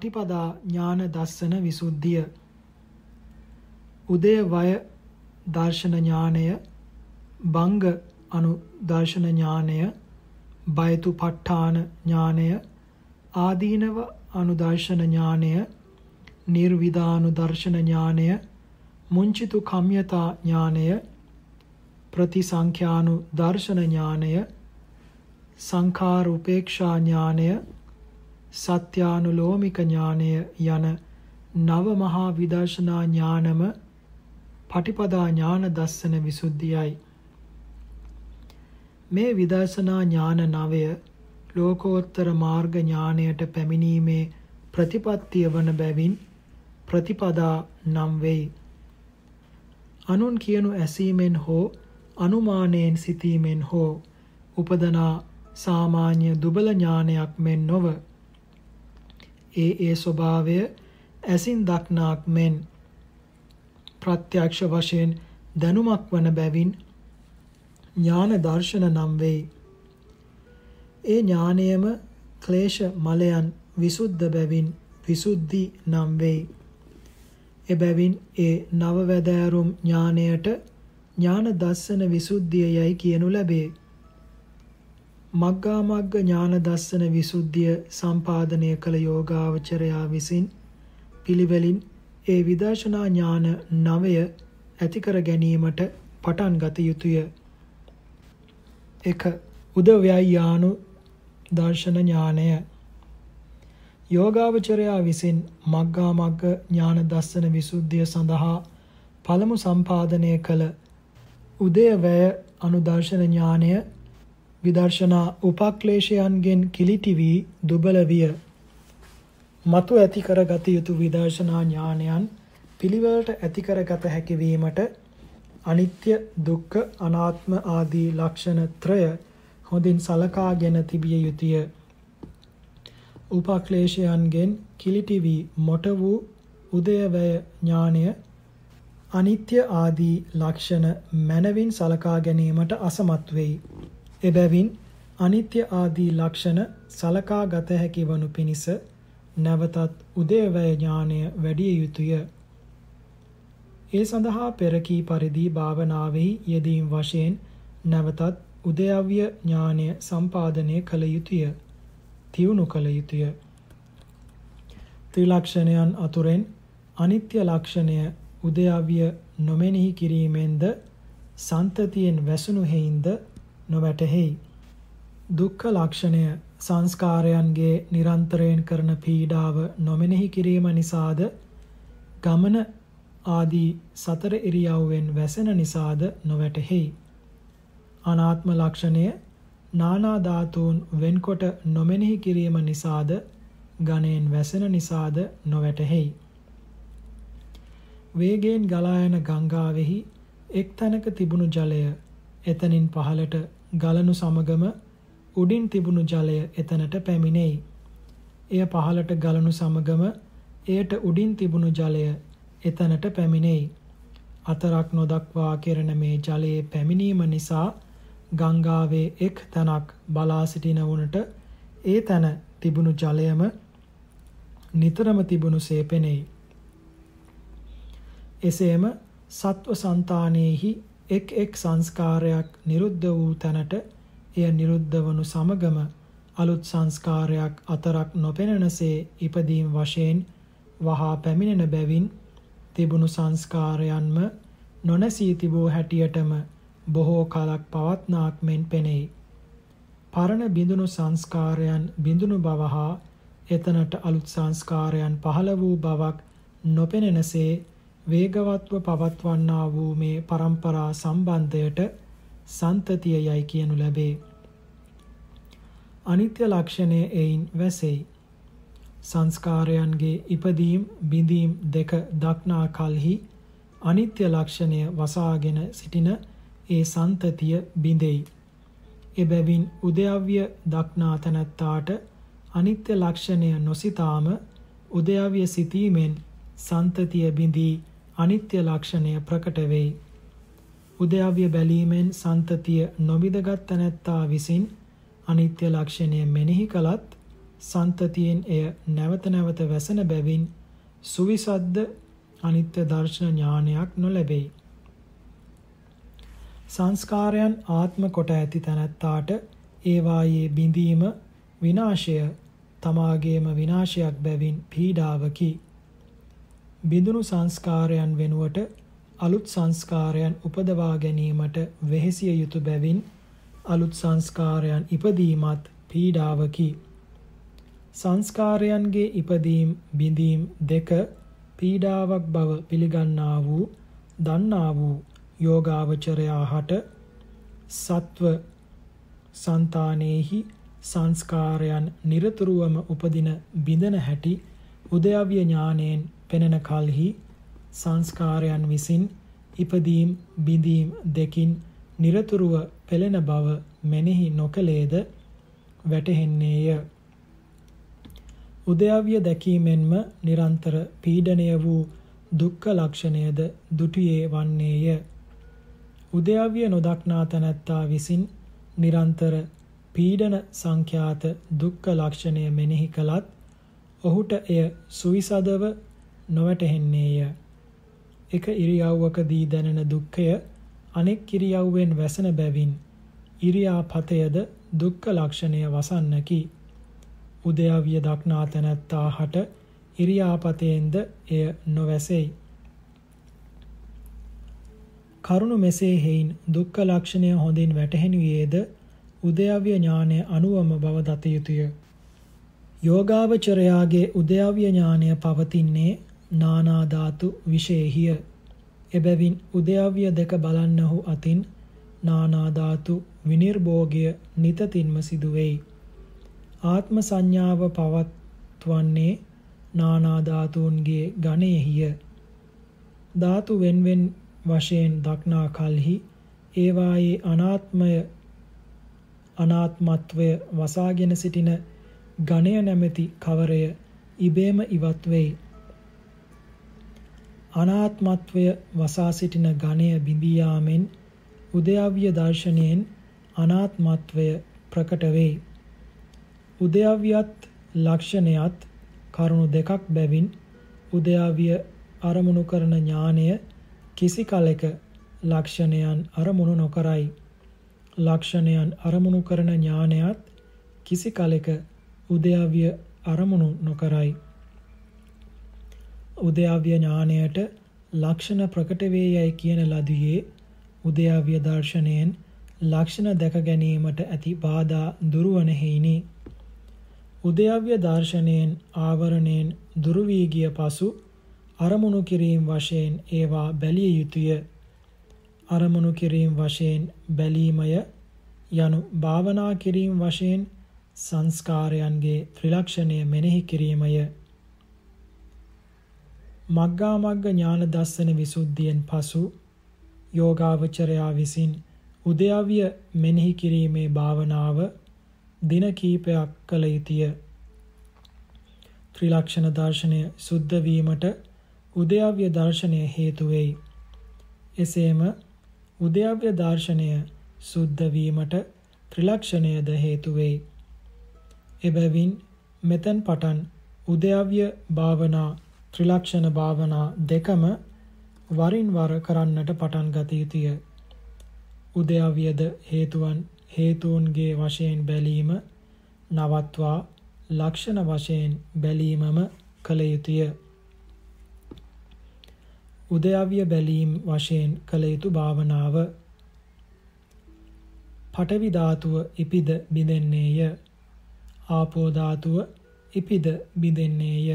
පටිපදා ඥාන දස්සන විසුද්ධිය. උදය වය දර්ශන ඥානය බංග අනු දර්ශන ඥානය බයතු ප ဋ ාණ ඥානය ආදීනව අනුදර්ශන ඥානය නිර්විදානු දර්ශන ඥානය මුංචිතු කම්යතා ඥානය ප්‍රතිසංඛ්‍යානු දර්ශන ඥානය සංඛාර උපේක්ෂා ඥානය සත්‍යානුලෝමික ඥානය යන නව මහා විදර්ශනා ඥානම පටිපදා ඥාන දස්සන විසුද්ධියයි මේ විදර්ශනා ඥාන නවය ලෝකෝත්තර මාර්ග ඥානයට පැමිණීමේ ප්‍රතිපත්තිය වන බැවින් ප්‍රතිපදා නම් වෙයි. අනුන් කියනු ඇසීමෙන් හෝ අනුමානයෙන් සිතීමෙන් හෝ උපදනා සාමාන්‍ය දුබල ඥානයක් මෙන් නොව ඒ ඒ ස්වභාවය ඇසින් දක්නාක් මෙන් ප්‍රත්‍යක්ෂ වශයෙන් දැනුමක් වන බැවින් ඥාන දර්ශන නම් වෙයි. ඒ ඥානයම ක්ලේශ මලයන් විසුද්ධ බැවින් විසුද්ධි නම් වෙයි. එබැවින් ඒ නවවැදෑරුම් ඥානයට ඥාන දස්සන විසුද්ධිය යයි කියනු ලැබේ. මග්ගා මග්ග ඥාන දස්සන විසුද්ධිය සම්පාදනය කළ යෝගාවචරයා විසින් පිළිවෙලින් ඒ විදර්ශනා ඥාන නවය ඇති කර ගැනීමට පටන් ගත යුතුය. 1. උදව්‍යයානු දර්ශන ඥානය යෝගාවචරයා විසින් මග්ගා මග්ග ඥාන දස්සන විසුද්ධිය සඳහා පළමු සම්පාදනය කළ උදයවැය අනුදර්ශන ඥානය විදර්ශනා උපක්ලේශයන්ගෙන් කිලිටි වී දුබල විය. මතු ඇති කරගත යුතු විදර්ශනා ඥානයන් පිළිවෙලට ඇති කරගත හැකි වීමට අනිත්‍ය දුක්ඛ අනාත්ම ආදී ලක්ෂණ ත්‍රය හොඳින් සලකාගෙන තිබිය යුතුය. උපක්ලේශයන්ගෙන් කිලිටි වී මොට වූ උදයවැය ඥානය අනිත්‍ය ආදී ලක්ෂණ මනවින් සලකා ගැනීමට අසමත් වෙයි. එබැවින් අනිත්‍ය ආදී ලක්ෂණ සලකා ගත හැකි වනු පිණිස නැවතත් උදයවැය ඥානය වැඩි යුතුය. ඒ සඳහා පෙරකී පරිදි භාවනාවෙහි යෙදීම් වශයෙන් නැවතත් උදයව්‍ය ඥානය සම්පාදනය කළ යුතුය. තියුණු කළ යුතුය. ත්‍රිලක්ෂණයන් අතුරෙන් අනිත්‍ය ලක්ෂණය උදයව්‍ය නොමෙනෙහි කිරීමෙන්ද සන්තතියෙන් වැසුණු හේින්ද නොවැටහෙයි. දුක්ඛ ලක්ෂණය සංස්කාරයන්ගේ නිරන්තරයෙන් කරන පීඩාව නොමෙනෙහි කිරීම නිසාද ගමන ආදී සතර ඉරියව්වෙන් වැසෙන නිසාද නොවැටහෙයි. අනාත්ම ලක්ෂණය නානා ධාතුන් වෙන්කොට නොමෙනෙහි කිරීම නිසාද ගණයෙන් වැසෙන නිසාද නොවැටහෙයි. වේගයෙන් ගලා යන ගංගාවෙහි එක් තැනක තිබුණු ජලය එතනින් පහළට ගලනු සමගම උඩින් තිබුණු ජලය එතනට පැමිණෙයි. එය පහළට ගලනු සමගම එයට උඩින් තිබුණු ජලය එතනට පැමිණෙයි. අතරක් නොදක්වා කෙරෙන මේ ජලයේ පැමිණීම නිසා ගංගාවේ එක් තැනක් බලා සිටින වුණට ඒ තැන තිබුණු ජලයම නිතරම තිබුණුසේ පෙනෙයි. එසේම සත්ව సంతානෙහි එක් එක් සංස්කාරයක් නිරුද්ධ වූ තැනට එය නිරුද්ධ වනු සමගම අලුත් සංස්කාරයක් අතරක් නොපෙනෙනසේ ඉපදීම් වශයෙන් වහා පැමිණෙන බැවින් තිබුණු සංස්කාරයන්ම නොනැසී තිබූ හැටියටම බොහෝ කලක් පවත්නාක් මෙන් පෙනෙයි. පරණ බිඳුණු සංස්කාරයන් බිඳුණු බව හා එතනට අලුත් සංස්කාරයන් පහළ වූ බවක් නොපෙනෙනසේ වේගවත්ව පවත්වන්නා වූ මේ પરම්පරා සම්බන්ධයට සන්තතිය යයි කියනු ලැබේ. අනිත්‍ය ලක්ෂණය එයින් වැසෙයි. සංස්කාරයන්ගේ ඉපදීම් බිඳීම් දෙක දක්නා කලෙහි අනිත්‍ය ලක්ෂණය වසාගෙන සිටින ඒ සන්තතිය බිඳෙයි. එබැවින් උදයව්‍ය දක්නා තැනැත්තාට අනිත්‍ය ලක්ෂණය නොසිතාම උදයව්‍ය සිතීමෙන් සන්තතිය බිඳී අනිත්‍ය ලක්ෂණය ප්‍රකට වෙයි. උදයව්‍ය බැලීමෙන් සන්තතිය නොබිදගත් තැනැත්තා විසින් අනිත්‍ය ලක්ෂණය මෙනෙහි කළත් සන්තතියෙන් එය නැවත නැවත වැසෙන බැවින් සුවිසද්ද අනිත්‍ය දර්ශන ඥානයක් නොලැබෙයි. සංස්කාරයන් ආත්ම කොට ඇති තැනැත්තාට ඒවායේ බිඳීම විනාශය තමාගේම විනාශයක් බැවින් පීඩාවකි. බිඳුණු සංස්කාරයන් වෙනුවට අලුත් සංස්කාරයන් උපදවා ගැනීමට වෙහෙසිය යුතු බැවින් අලුත් සංස්කාරයන් ඉපදීමත් පීඩාවකි. සංස්කාරයන්ගේ ඉපදීම් බිඳීම් දෙක පීඩාවක් බව පිළිගන්නා වූ දන්නා වූ යෝගාවචරයා හට සත්ව సంతානෙහි සංස්කාරයන් নিরතුරුවම උපදින බිඳන හැටි උදයව්‍ය ඥානෙන් පෙනෙන කලෙහි සංස්කාරයන් විසින් ඉපදීම් බිඳීම් දෙකින් নিরතුරුව පෙළෙන බව මෙනෙහි නොකලේද වැටහෙන්නේය උදයව්‍ය දැකීමෙන්ම නිරන්තර පීඩණය වූ දුක්ඛ ලක්ෂණයද දුටියේ වන්නේය. උදයව්‍ය නොදක්නා තැනැත්තා විසින් නිරන්තර පීඩන සංඛ්‍යාත දුක්ඛ ලක්ෂණය මෙනෙහි කළත් ඔහුට එය සුවිසදව නොවැටහෙන්නේය. එක ඉරියව්වකදී දැනෙන දුක්ඛය අනෙක් ඉරියව්වෙන් වැසෙන බැවින් ඉරියාපතයද දුක්ඛ ලක්ෂණය වසන්නකි. උදයවිය දක්නා තැනැත්තා හට ඉරියාපතයෙන්ද එය නොවැසෙයි. කරුණු මෙසේ හේයින් දුක්ඛ ලක්ෂණය හොඳින් වැටහෙනුයේද උදයවිය ඥානය අනුවම බව දත යුතුය. යෝගාවචරයාගේ උදයවිය ඥානය පවතින්නේ නානා ධාතු විශේෂිය. එබැවින් උදයවිය දෙක බලන්නහු අතින් නානා ධාතු විනිර්භෝගය නිතතින්ම සිදු වෙයි. ආත්ම සංඥාව පවත්වන්නේ නානා ධාතුන්ගේ ගණයෙහිය. ධාතු වෙන්වෙන් වශයෙන් දක්නා කලෙහි ඒවායේ අනාත්මය අනාත්මත්වය වසාගෙන සිටින ගණය නැමැති කවරය ඉබේම ඉවත් වෙයි. අනාත්මත්වය වසා සිටින ගණය බිඳී යාමෙන් උදයව්‍ය දර්ශනයෙන් අනාත්මත්වය ප්‍රකට වෙයි. උදයවියත් ලක්ෂණයත් කරුණු දෙකක් බැවින් උදයවිය අරමුණු කරන ඥානය කිසි කලෙක ලක්ෂණයන් අරමුණු නොකරයි. ලක්ෂණයන් අරමුණු කරන ඥානයත් කිසි කලෙක උදයවිය අරමුණු නොකරයි. උදයවිය ඥානයට ලක්ෂණ ප්‍රකට වේ යයි කියන ලදියේ උදයවිය දර්ශනයෙන් ලක්ෂණ දැක ගැනීමට ඇති බාධා දුරවන හේිනි. උදයව්‍ය දර්ශනයෙන් ආවරණයෙන් දුරු වී ගිය පසු අරමුණු කිරීම වශයෙන් ඒවා බැලිය යුතුය. අරමුණු කිරීම වශයෙන් බැලීමය යනු භාවනා කිරීම වශයෙන් සංස්කාරයන්ගේ ත්‍රිලක්ෂණය මෙනෙහි කිරීමය. මග්ගා මග්ග ඥාන දස්සන විසුද්ධියෙන් පසු යෝගාවචරයා විසින් උදයව්‍ය මෙනෙහි කිරීමේ භාවනාව දින කීපයක් කළ යුතුය. ත්‍රිලක්ෂණ දර්ශනය සුද්ධ වීමට උදයව්‍ය දර්ශනය හේතු වෙයි. එසේම උදයව්‍ය දර්ශනය සුද්ධ වීමට ත්‍රිලක්ෂණයද හේතු වෙයි. එබැවින් මෙතෙන් පටන් උදයව්‍ය භාවනා ත්‍රිලක්ෂණ භාවනා දෙකම වරින් වර කරන්නට පටන් ගත යුතුය. උදයව්‍යද හේතුවන් හේතුන්ගේ වශයෙන් බැලීම නවත්වා ලක්ෂණ වශයෙන් බැලීමම කළ යුතුය. උදයව්‍ය බැලීම් වශයෙන් කළ යුතු භාවනාව පඨවි ධාතුව ඉපිද බිඳෙන්නේය. ආපෝ ධාතුව ඉපිද බිඳෙන්නේය.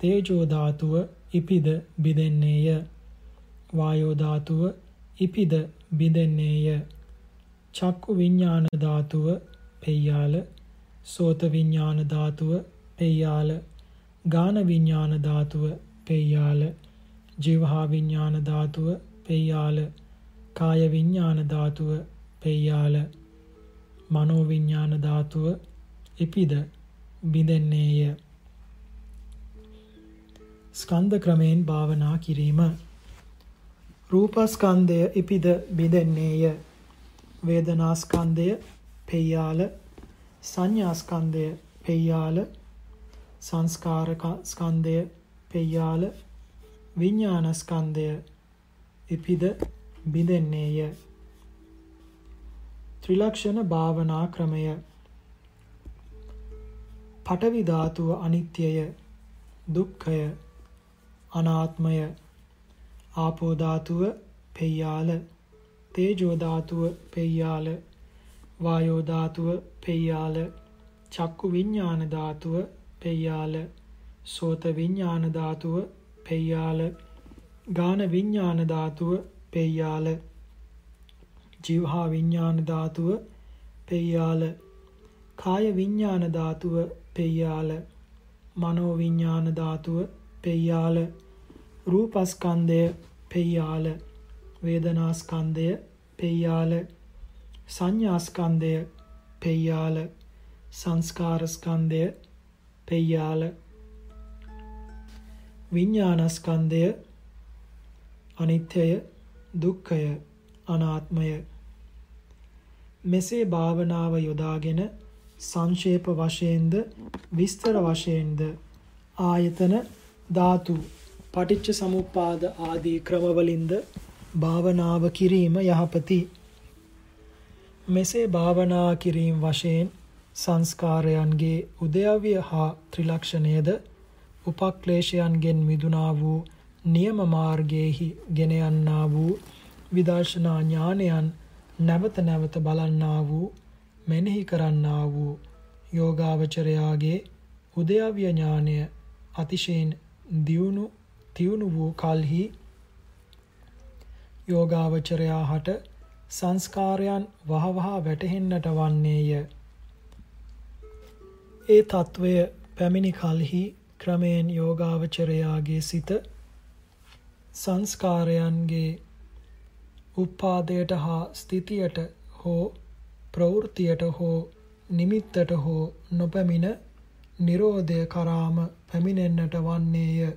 තේජෝ ධාතුව ඉපිද බිඳෙන්නේය. වායෝ ධාතුව ඉපිද බිඳෙන්නේය. චක්කු විඥාන ධාතුව පෙය්‍යාල. සෝත විඥාන ධාතුව පෙය්‍යාල. ගාන විඥාන ධාතුව පෙය්‍යාල. ජීවහා විඥාන ධාතුව පෙය්‍යාල. කාය විඥාන ධාතුව පෙය්‍යාල. මනෝ විඥාන ධාතුව ඉපිද බිඳෙන්නේය. ස්කන්ධ ක්‍රමයෙන් භාවනා කිරීම. රූපස්කන්ධය ඉපිද බිඳෙන්නේය. වේදනාස්කන්ධය පෙయ్యాල සංඥාස්කන්ධය පෙය්‍යාල. සංස්කාර ස්කන්ධය පෙය්‍යාල. විඥාන ස්කන්ධය ඉපිද බිඳෙන්නේය. ත්‍රිලක්ෂණ භාවනා ක්‍රමය. පඨවි ධාතුව අනිත්‍යය. දුක්ඛය. අනාත්මය. ආපෝ ධාතුව පෙය්‍යාල. තේජෝ ධාතුව පෙය්‍යාල. වායෝ ධාතුව පෙය්‍යාල. චක්කු විඥාන ධාතුව පෙය්‍යාල. සෝත විඥාන ධාතුව පෙය්‍යාල. ගාන විඥාන ධාතුව පෙය්‍යාල. ජීවහා විඥාන ධාතුව පෙය්‍යාල. කාය විඥාන ධාතුව පෙය්‍යාල. මනෝ විඥාන ධාතුව පෙය්‍යාල රූපස්කන්ධය පෙය්‍යාල වේදනාස්කන්ධය පෙය්‍යාල සංඥාස්කන්ධය පෙය්‍යාල සංස්කාරස්කන්ධය පෙය්‍යාල විඥානස්කන්ධය අනිත්‍යය දුක්ඛය අනාත්මය මෙසේ භාවනාව යොදාගෙන සංක්ෂේප වශයෙන්ද විස්තර වශයෙන්ද ආයතන ධාතු පටිච්ච සමුප්පාද ආදී ක්‍රමවලින්ද භාවනාව කිරීම යහපති. මෙසේ භාවනා කිරීම වශයෙන් සංස්කාරයන්ගේ උදයවිය හා ත්‍රිලක්ෂණයද උපක්ලේශයන්ගෙන් මිදුණා වූ නියම මාර්ගයේහි ගෙන යන්නා වූ විදර්ශනා ඥානයන් නැවත නැවත බලන්නා වූ මෙනෙහි කරන්නා වූ යෝගාවචරයාගේ උදයව්‍ය ඥානය අතිශයින් දියුණු තියුණු වූ කල්හි යෝගාවචරයා හට සංස්කාරයන් වහවහ වැටහෙන්නට වන්නේය. ඒ తත්වය පැමිණි කල්හි ක්‍රමයෙන් යෝගාවචරයාගේ සිත සංස්කාරයන්ගේ උපාදයට හා ස්ථිතියට හෝ ප්‍රවෘත්තියට හෝ නිමිත්තට හෝ නොපැමිණ නිරෝධය කරාම පැමිණෙන්නට වන්නේය.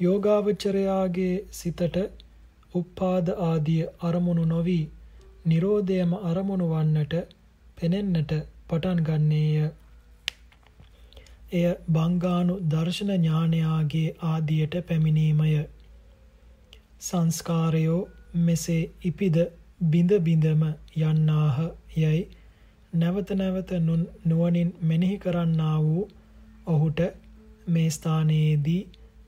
යෝගාවචරයාගේ සිතට උපාද ආදිය අරමුණු නොවි නිරෝධයම අරමුණු වන්නට පෙනෙන්නට පටන් ගන්නේය. එය බංගානු දර්ශන ඥානයාගේ ආදියට පැමිණීමය. සංස්කාරයෝ මෙසේ ඉපිද බිඳ බිඳම යන්නාහ යයි නැවත නැවත නුවණින් මෙනෙහි කරන්නා වූ ඔහුට මේ ස්ථානයේදී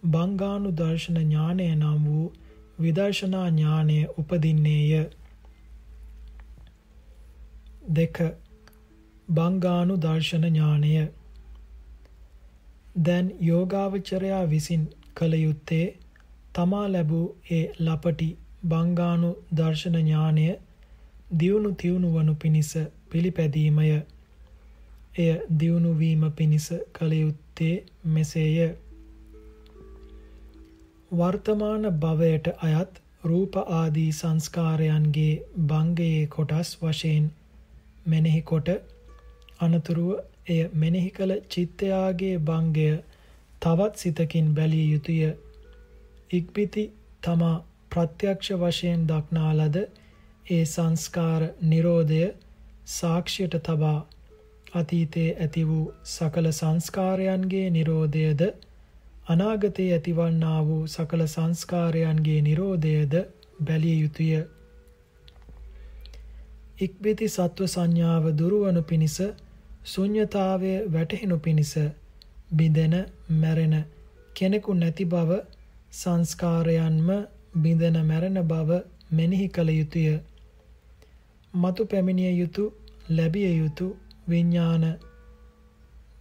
බංගානු දර්ශන ඥානය නම් වූ විදර්ශනා ඥානය උපදින්නේය. දෙක. බංගානු දර්ශන ඥානය. දැන් යෝගාවචරයා විසින් කළ යුත්තේ තමා ලැබූ ඒ ලපටි බංගානු දර්ශන ඥානය දියුණු තියුණු වනු පිණිස පිළිපැදීමය. එය දියුණු වීම පිණිස කළ යුත්තේ මෙසේය. වර්තමාන භවයට අයත් රූප ආදී සංස්කාරයන්ගේ බංගයේ කොටස් වශයෙන් මෙනෙහි කොට අනතුරුව එය මෙනෙහි කළ චිත්තයාගේ බංගය තවත් සිතකින් බැලිය යුතුය. ඉක්බිති තමා ප්‍රත්‍යක්ෂ වශයෙන් දක්නා ලද ඒ සංස්කාර නිරෝධය සාක්ෂියට තබා අතීතයේ ඇති වූ සකල සංස්කාරයන්ගේ නිරෝධයද අනාගතයේ ඇතිවන්නා වූ සකල සංස්කාරයන්ගේ නිරෝධයද බැලිය යුතුය. ඉක්බිති සත්ව සංඥාව දුරුවනු පිණිස ශුන්්‍යතාවය වැටහෙනු පිණිස බිඳෙන මැරෙන කෙනෙකු නැති බව සංස්කාරයන්ම බිඳෙන මැරෙන බව මෙනෙහි කළ යුතුය. මතු පැමිණිය යුතු ලැබිය යුතු විඥාන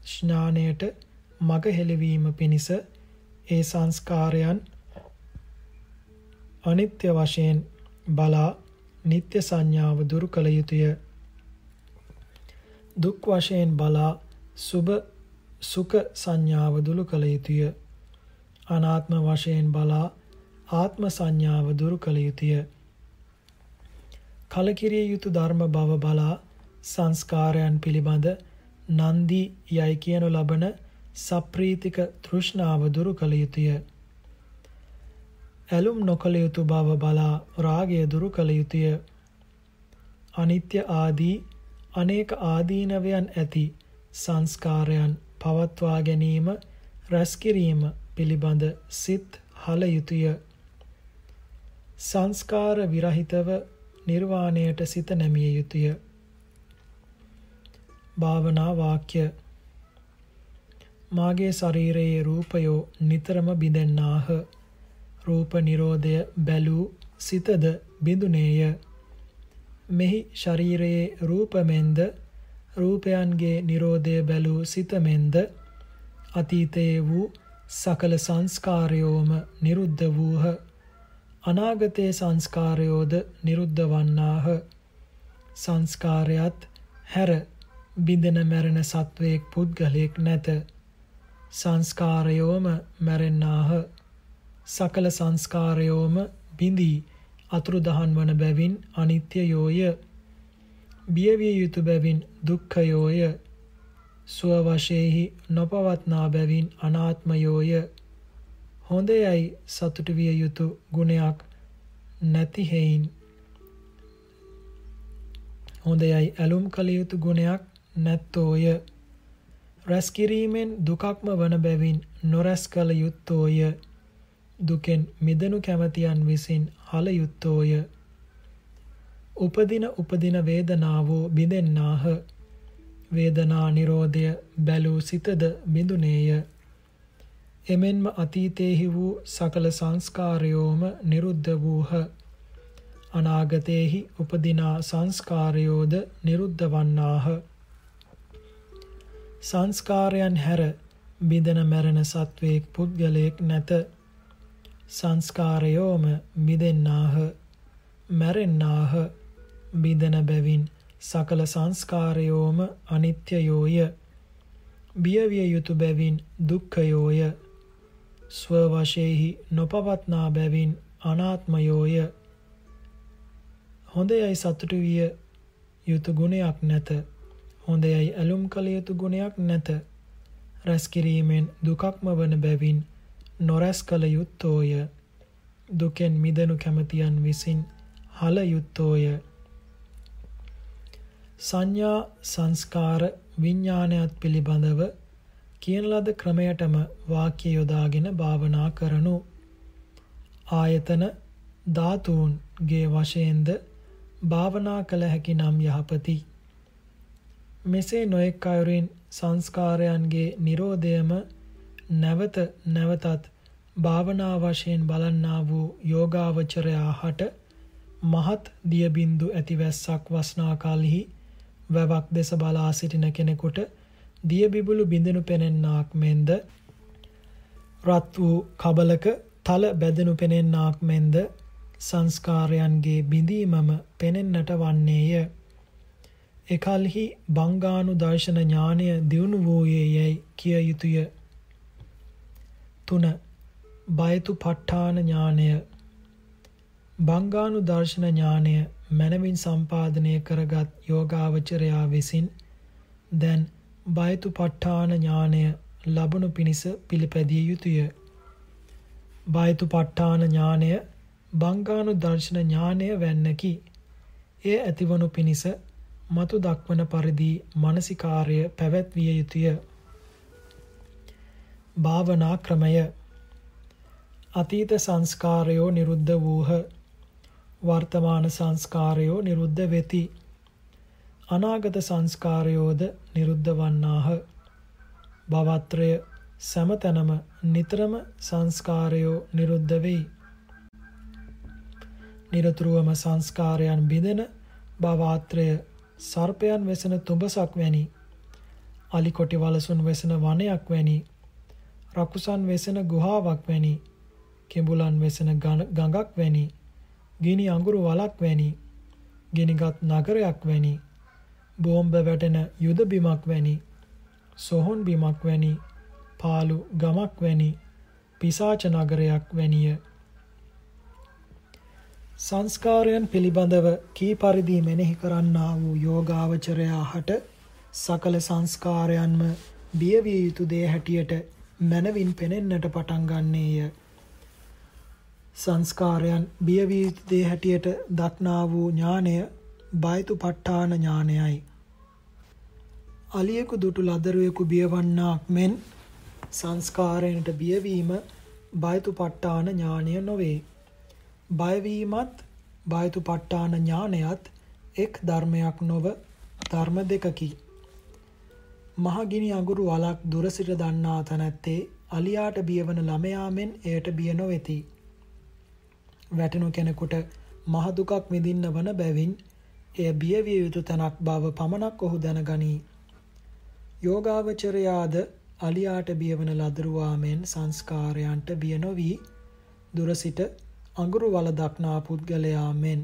ස්නානයට මග හෙළවීම පිණිස ඒ සංස්කාරයන් අනිත්‍ය වශයෙන් බලා නিত্য සංඥාව දුරු කළ යුතුය. දුක් වශයෙන් බලා සුභ සුඛ සංඥාව දුරු කළ යුතුය. අනාත්ම වශයෙන් බලා ආත්ම සංඥාව දුරු කළ යුතුය. කලකිරිය යුතු ධර්ම බව බලා සංස්කාරයන් පිළිබඳ නන්දි යයි කියනු ලබන සප්‍රීතික තෘෂ්ණාව දුරු කළ යුතුය. ඇලුම් නොකළ යුතු බව බලා රාගය දුරු කළ යුතුය. අනිත්‍ය ආදී අනේක ආදීනවයන් ඇති සංස්කාරයන් පවත්වා ගැනීම රැස් කිරීම පිළිබඳ සිත් හල යුතුය. සංස්කාර විරහිතව නිර්වාණයට සිත නැමිය යුතුය. භාවනා වාක්‍ය මාගේ ශරීරයේ රූපයෝ නිතරම බිඳෙන්නාහ. රූප නිරෝධය බැලූ සිතද බිඳුනේය. මෙහි ශරීරයේ රූපමෙන්ද රූපයන්ගේ නිරෝධය බැලූ සිතමෙන්ද අතීතයේ වූ සකල සංස්කාරයෝම නිරුද්ධ වූහ අනාගතයේ සංස්කාරයෝද නිරුද්ධ වන්නාහ සංස්කාරයත් හැර බිඳෙන මැරෙන සත්වයෙක් පුද්ගලයෙක් නැත සංස්කාරයෝම මැරෙන්නාහ සකල සංස්කාරයෝම බිඳී අතුරුදහන් වන බැවින් අනිත්‍යයෝය. බියවිය යුතු බැවින් දුක්ඛයෝය. සුව වශයෙහි නොපවත්නා බැවින් අනාත්මයෝය. හොඳයයි සතුට විය යුතු ගුණයක් නැති හේයින් හොඳයයි ඇලුම් කළ යුතු ගුණයක් නැත්තෝය. රැස් කිරීමෙන් දුකක්ම වන බැවින් නොරැස් කළ යුත්තෝය. දුකෙන් මිදනු කැමැතියන් විසින් හල යුත්තෝය. උපදින උපදින වේදනාවෝ බිඳෙන්නාහ. වේදනා නිරෝධය බැලූ සිතද බිඳුනේය. එමෙන්ම අතීතේහි වූ සකල සංස්කාරයෝම නිරුද්ධ වූහ. අනාගතේහි උපදිනා සංස්කාරයෝද නිරුද්ධ වන්නාහ. සංස්කාරයන් හැර බිඳන මැරෙන සත්වයෙක් පුද්ගලයෙක් නැත. සංස්කාරයෝම මිදෙන්නාහ මැරෙන්නාහ. බිඳන බැවින් සකල සංස්කාරයෝම අනිත්‍යයෝය. බියවිය යුතු බැවින් දුක්ඛයෝය. ස්ව වශයෙහි නොපවත්නා බැවින් අනාත්මයෝය. හොඳයයි සතුටු විය යුතු ගුණයක් නැත. හොඳයයි ඇලුම් කළ යුතු ගුණයක් නැත. රැස් කිරීමෙන් දුකක්ම වන බැවින් නොරැස් කළ යුත්තෝය. දුකෙන් මිදනු කැමතියන් විසින් හල යුත්තෝය. සංඥා සංස්කාර විඤ්ඥානයත් පිළිබඳව කියන ලද ක්‍රමයටම වාක්‍ය යොදාගෙන භාවනා කරනු. ආයතන ධාතුූන්ගේ වශයෙන්ද භාවනා කළ හැකි නම් යහපති. මෙසේ නොෙක් අයුරින් සංස්කාරයන්ගේ නිරෝධයම නැවත නැවතත් භාවනා වශයෙන් බලන්නා වූ යෝගාවචරයා හට මහත් දියබින්දු ඇතිවැස්සක් වස්නා කල්හි වැවක් දෙස බලා සිටින කෙනෙකුට දියබිබුලු බිඳෙනු පෙනෙන්නාක් මෙන්ද රත් වූ කබලක තල බැදෙනු පෙනෙන්නාක් මෙන්ද සංස්කාරයන්ගේ බිඳීමම පෙනෙන්නට වන්නේය. එකල්හි බංගානු දර්ශන ඥානය දියුණු වූයේ යැයි කිය යුතුය. තුන බයතු පට්ඨාන ඥානය බංගානු දර්ශන ඥානය මැනවින් සම්පාදනය කරගත් යෝගාවචරයා විසින් දැන් බයතු පට්ඨාන ඥානය ලබනු පිණිස පිළිපැදිය යුතුය. බයතු පට්ඨාන ඥානය බංගානු දර්ශන ඥානය වැන්නකි. එය ඇතිවනු පිණිස මතු දක්වන පරිදි මනසිකාර්ය පැවැත්විය යුතුය. භාවනා ක්‍රමය. අතීත සංස්කාරයෝ නිරුද්ධ වූහ. වර්තමාන සංස්කාරයෝ නිරුද්ධ වෙති. අනාගත සංස්කාරයෝද නිරුද්ධ වන්නාහ. භවත්‍රය සැමතැනම නිතරම සංස්කාරයෝ නිරුද්ධ වෙයි. නිරතුරුවම සංස්කාරයන් බිඳෙන භවාත්‍රය සර්පයන් වෙසෙන තුඹසක් වැනි අලිකොටි වලසුන් වෙසෙන වනයක් වැනි රකුසන් වෙසෙන ගුහාවක් වැනි කෙඹුලන් වෙසෙන ගඟක් වැනි ගිනි අඟුරු වලක් වැනි ගිනිගත් නගරයක් වැනි බෝම්බ වැටෙන යුද බිමක් වැනි සොහොන් බිමක් වැනි පාලු ගමක් වැනි පිසාච නගරයක් වැනිය සංස්කාරයන් පිළිබඳව කී පරිදි මෙනෙහි කරන්නා වූ යෝගාවචරයා හට සකල සංස්කාරයන්ම බියවිය යුතු දේ හැටියට මනවින් පෙනෙන්නට පටන් ගන්නේය. සංස්කාරයන් බියවිය යුතු දේ හැටියට දක්නා වූ ඥානය බයිතු ප ဋ ාණ ඥානයයි. අලියෙකු දුටු ලදරුවෙකු බියවන්නාක් මෙන් සංස්කාරයනට බියවීම බයතුපට්ඨාන ඥානය නොවේ. බයවීමත් බයතුපට්ඨාන ඥානයත් එක් ධර්මයක් නොව ධර්ම දෙකකි. මහගිනි අඟුරු වලක් දුර සිට දන්නා තැනැත්තේ අලියාට බියවන ළමයා මෙන් එයට බිය නොවෙති. වැටෙනු කෙනෙකුට මහ දුකක් විඳින්න වන බැවින් එය බියවිය යුතු තැනක් බව පමණක් ඔහු දැනගනී. යෝගාවචරයාද අලියාට බියවන ලදරුවා මෙන් සංස්කාරයන්ට බිය නොවී දුර සිට අඟුරු වල දක්නා පුද්ගලයා මෙන්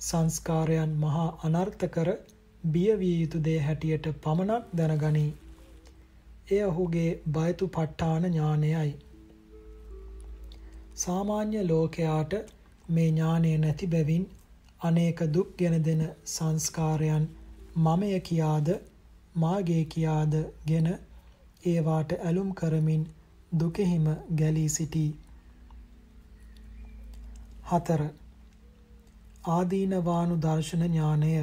සංස්කාරයන් මහා අනර්ථකර බිය විය යුතු දේ හැටියට පමණක් දැනගනී. එය ඔහුගේ බයතු පට්ඨාන ඥානයයි. සාමාන්‍ය ලෝකයාට මේ ඥානය නැති බැවින් අනේක දුක් ගෙන දෙන සංස්කාරයන් මමය කියාද මාගේ කියාද ගෙන ඒවාට ඇලුම් කරමින් දුකෙහිම ගැලී සිටී. හතර ආදීනවානු දර්ශන ඥානය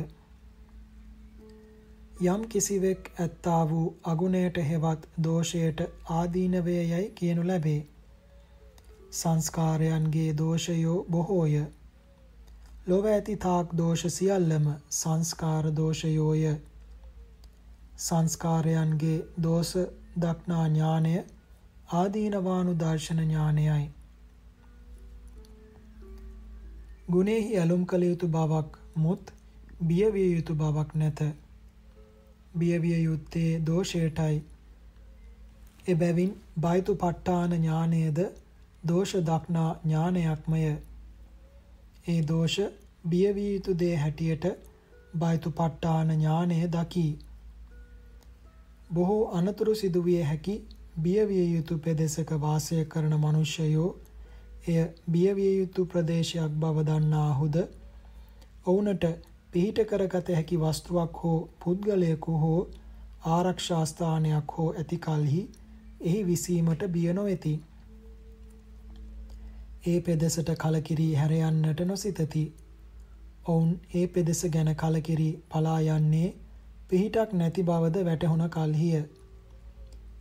යම් කිසිවෙක් ඇත්තා වූ අගුණයට හෙවත් දෝෂයට ආදීනවය යැයි කියනු ලැබේ. සංස්කාරයන්ගේ දෝෂයෝ බොහෝය. ලොව ඇති තාක් දෝෂ සියල්ලම සංස්කාර දෝෂයෝය. සංස්කාරයන්ගේ දෝෂ දක්නා ඥානය ආදීනවානු දර්ශන ඥානයයි. ගුණෙහි ඇලුම් කළ යුතු බවක් මුත් බියවිය යුතු බවක් නැත. බියවිය යුත්තේ දෝෂයටයි. එබැවින් බයිතු පට්ටාන ඥානයද දෝෂ දක්නා ඥානයක්මය. ඒ දෝෂ බියවිය යුතු දේ හැටියට බයිතු පට්ටාන ඥානය දකී. බොහෝ අනතුරු සිදුවිය හැකි බියවිය යුතු පෙදෙසක වාසය කරන මනුෂ්‍යයෝ එය බියවිය යුතු ප්‍රදේශයක් බව දන්නාහුද ඔවුනට පිහිට කරගත හැකි වස්තුවක් හෝ පුද්ගලයෙකු හෝ ආරක්ෂා ස්ථානයක් හෝ ඇති කලෙහි එහි විසීමට බිය නොවේති. ඒ පෙදෙසට කලකිරී හැර යන්නට නොසිතති. ඔවුන් ඒ පෙදෙස ගැන කලකිරී පලා යන්නේ පිහිටක් නැති බවද වැටහුණ කල්හිය.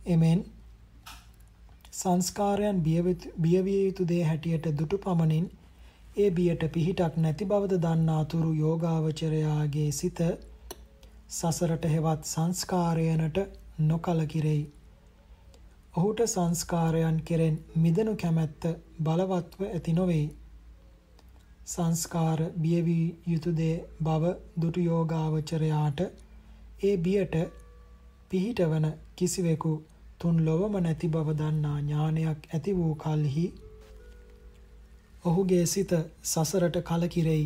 එමෙන් සංස්කාරයන් බියවිය යුතු දේ හැටියට දුටු පමණින් ඒ බියට පිහිටක් නැති බවද දන්නාතුරු යෝගාවචරයාගේ සිත සසරට හෙවත් සංස්කාරයනට නොකලකිරෙයි. ඔහුට සංස්කාරයන් කෙරෙන් මිදනු කැමැත්ත බලවත්ව ඇති නොවෙයි. සංස්කාර බියවී යුතු දේ බව දුටු යෝගාවචරයාට ඒ බියට පිහිටවන කිසිවෙකු තුන් ලොවම නැති බව දන්නා ඥානයක් ඇති වූ කල්හි ඔහුගේ සිත සසරට කලකිරෙයි.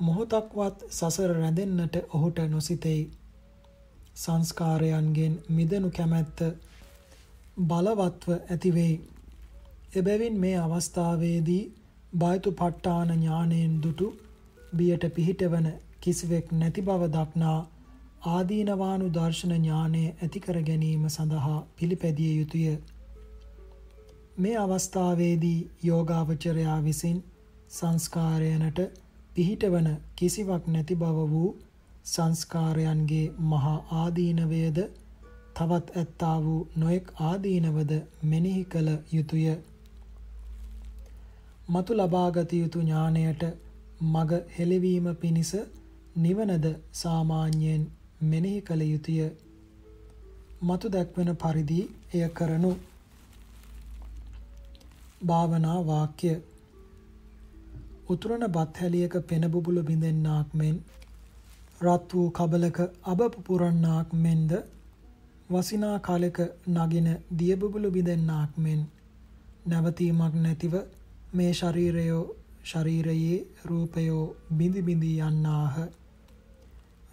මොහොතක්වත් සසර රැඳෙන්නට ඔහුට නොසිතෙයි. සංස්කාරයන්ගෙන් මිදනු කැමැත්ත බලවත්ව ඇතිවෙයි. එබැවින් මේ අවස්ථාවේදී බයතු පට්ටාන ඥානයෙන් දුටු බියට පිහිටවන කිසිවෙක් නැති බව දක්නා ආදීනවානු දර්ශන ඥානය ඇති කර ගැනීම සඳහා පිළිපැදිය යුතුය. මේ අවස්ථාවේදී යෝගාවචරයා විසින් සංස්කාරයනට පිහිටවන කිසිවක් නැති බව වූ සංස්කාරයන්ගේ මහා ආදීනවයද තවත් ඇත්තා වූ නොයෙක් ආදීනවද මෙනෙහි කළ යුතුය. මතු ලබාගත යුතු ඥානයට මග හෙළවීම පිණිස නිවනද සාමාන්‍යයෙන් මෙනෙහි කළ යුතුය. මතු දැක්වෙන පරිදි එය කරනු. භාවනා වාක්‍ය. උතුරන බත් හැලියක පෙන බුබුලු බිඳෙන්නාක් මෙන්. රත් වූ කබලක අබ පුපුරන්නාක් මෙන්ද. වසිනා කාලෙක නගින දිය බුබුලු බිඳෙන්නාක් මෙන්. නැවතීමක් නැතිව මේ ශරීරයෝ ශරීරයේ රූපයෝ බිඳි බිඳි යන්නාහ.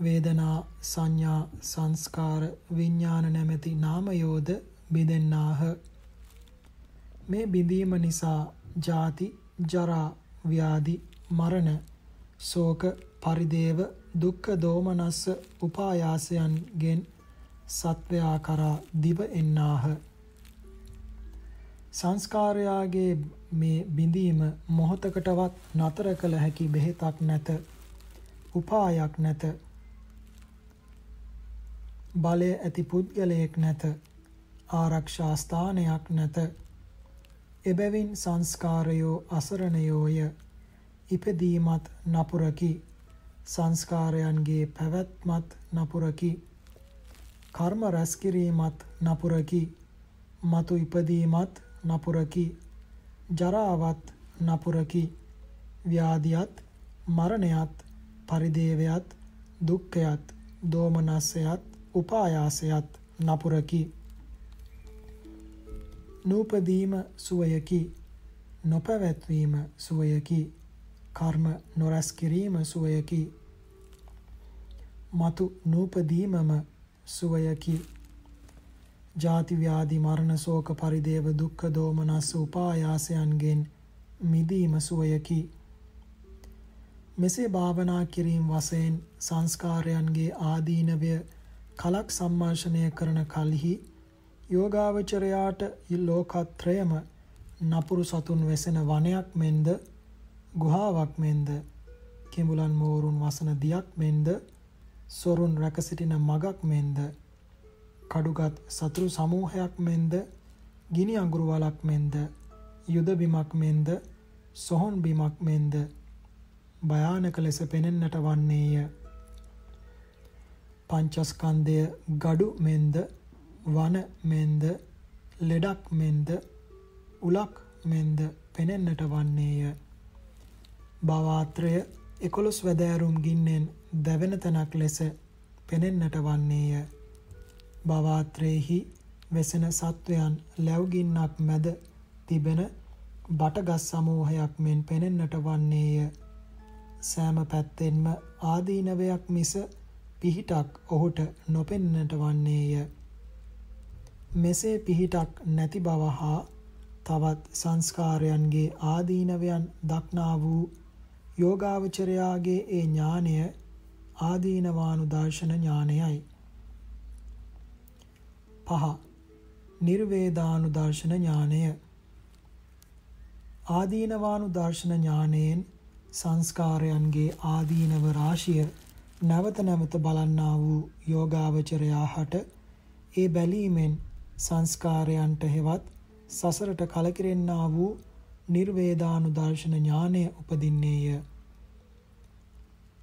වේදනා සංඥා සංස්කාර විඥාන නැමැති නාමයෝද බිඳෙන්නාහ. මේ බිඳීම නිසා ජාති ජරා ව්‍යාධි මරණ ශෝක පරිදේව දුක්ඛ දෝමනස්ස උපායාසයන්ගෙන් සත්වයා කරා දිව එන්නාහ. සංස්කාරයාගේ මේ බිඳීම මොහොතකටවත් නතර කළ හැකි බෙහෙතක් නැත. උපායක් නැත. බලය ඇති පුද්ගලයෙක් නැත. ආරක්ෂා ස්ථානයක් නැත. එබැවින් සංස්කාරයෝ අසරණයෝය. ඉපදීමත් නපුරකි. සංස්කාරයන්ගේ පැවැත්මත් නපුරකි. කර්ම රැස් කිරීමත් නපුරකි. මතු ඉපදීමත් නපුරකි. ජරාවත් නපුරකි. ව්‍යාධියත් මරණයත් පරිදේවයත් දුක්ඛයත් දෝමනස්සයත් උපායාසයත් නපුරකි. නූපදීම සුවයකි. නොපැවැත්වීම සුවයකි. කර්ම නොරැස් කිරීම සුවයකි. මතු නූපදීමම සුවයකි. ජාති ව්‍යාධි මරණ ශෝක පරිදේව දුක්ඛ දෝමනස් උපායාසයන්ගෙන් මිදීම සුවයකි. මෙසේ භාවනා කිරීම වශයෙන් සංස්කාරයන්ගේ ආදීනවය කලක් සම්මාර්ෂණය කරන කලෙහි යෝගාවචරයාට ලෝකත්‍රයම නපුරු සතුන් වෙසෙන වනයක් මෙන්ද ගුහාවක් මෙන්ද කිඹුලන් මෝරුන් වසන දියක් මෙන්ද සොරුන් රැක සිටින මගක් මෙන්ද කඩුගත් සතුරු සමූහයක් මෙන්ද ගිනි අඟුරු වලක් මෙන්ද යුද බිමක් මෙන්ද සොහොන් බිමක් මෙන්ද භයානක ලෙස පෙනෙන්නට වන්නේය. පංචස්කන්ධය gadu මෙන්ද වන මෙන්ද ලෙඩක් මෙන්ද උලක් මෙන්ද පෙනෙන්නට වන්නේය භවාත්‍රය 11 වැදෑරුම් ගින්නෙන් දැවෙන තැනක් ලෙස පෙනෙන්නට වන්නේය. භවාත්‍රයේහි වෙසෙන සත්වයන් ලැබුගින්නක් මැද තිබෙන බටගස් සමූහයක් මෙන් පෙනෙන්නට වන්නේය. සෑම පැත්තෙන්ම ආදීනවයක් මිස පිහිටක් ඔහුට නොපෙන්නට වන්නේය. මෙසේ පිහිටක් නැති බව හා තවත් සංස්කාරයන්ගේ ආදීනවයන් දක්නා වූ යෝගාවචරයාගේ ඒ ඥානය ආදීනවානුදර්ශන ඥානයයි. පහ නිර්වේදානුදර්ශන ඥානය ආදීනවානුදර්ශන ඥානයෙන් සංස්කාරයන්ගේ ආදීනව රාශිය නැවත නැවත බලන්නා වූ යෝගාවචරයා හට ඒ බැලීමෙන් සංස්කාරයන්ට හෙවත් සසරට කලකිරෙන්නා වූ නිර්වේදානුදර්ශන ඥානය උපදින්නේය.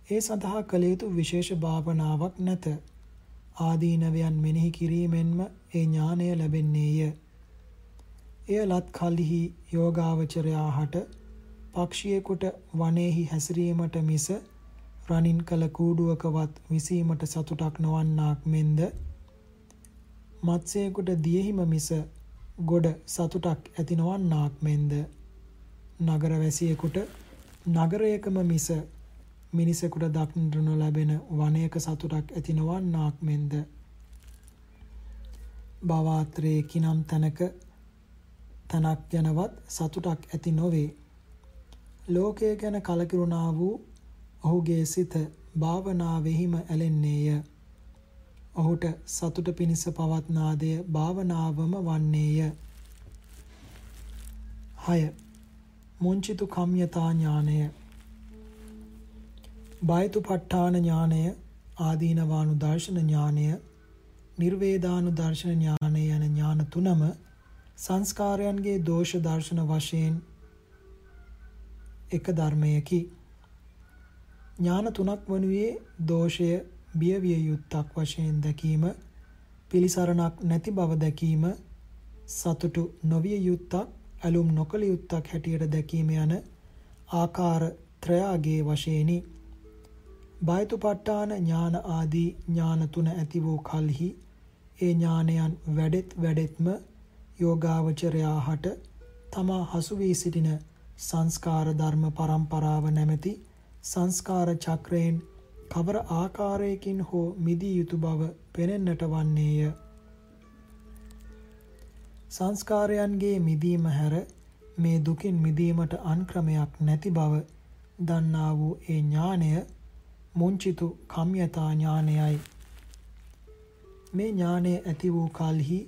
ඒ සඳහා කළ යුතු විශේෂ භාවනාවක් නැත. ආදීනවයන් මෙනෙහි කිරීමෙන්ම ඒ ඥානය ලැබෙන්නේය. එය ලත් කලෙහි යෝගාවචරයා හට පක්ෂියෙකුට වනයේහි හැසිරීමට මිස රනින් කළ කූඩුවකවත් විසීමට සතුටක් නොවන්නාක් මෙන්ද? මත්ස්‍යයෙකුට දියෙහිම මිස ගොඩ සතුටක් ඇති නොවන්නාක් මෙන්ද? නගරවැසියෙකුට නගරයකම මිස මිනිසෙකුට දක්නට නොලැබෙන වනයක සතුටක් ඇති නොවන්නාක් මෙන්ද? භවාත්‍රයේ කිනම් තැනක තනක් ගැනවත් සතුටක් ඇති නොවේ. ලෝකය ගැන කලකිරුණා වූ ඔහුගේ සිත භාවනාවෙහිම ඇලෙන්නේය. ඔහුට සතුට පිණිස පවත්නාදය භාවනාවම වන්නේය. 6. මුංචිතු කම්යතා ඥානය බයතුපට්ඨාන ඥානය ආදීනවානු දර්ශන ඥානය නිර්වේදානු දර්ශන ඥානය යන ඥාන තුනම සංස්කාරයන්ගේ දෝෂ දර්ශන වශයෙන් එක ධර්මයකි ඥාන තුනක් වනුයේ දෝෂය බියවිය යුත්තක් වශයෙන් දැකීම පිළිසරණක් නැති බව දැකීම සතුටු නොවිය යුත්තක් ඇලුම් නොකළ යුත්තක් හැටියට දැකීම යන ආකාර ත්‍රයාගේ වශයෙනි. බයතුපට්ඨාන ඥාන ආදී ඥාන තුන ඇති වූ කල්හි ඒ ඥානයන් වැඩෙත් වැඩෙත්ම යෝගාවචරයා හට තමා හසු වී සිටින සංස්කාර ධර්ම පරම්පරාව නැමැති සංස්කාර චක්‍රයෙන් කවර ආකාරයකින් හෝ මිදී යුතු බව පෙනෙන්නට වන්නේය. සංස්කාරයන්ගේ මිදීම හැර මේ දුකින් මිදීමට අන්ක්‍රමයක් නැති බව දන්නා වූ ඒ ඥානය මුංචිතු කම්යතා ඥානයයි. මේ ඥානය ඇති වූ කලෙහි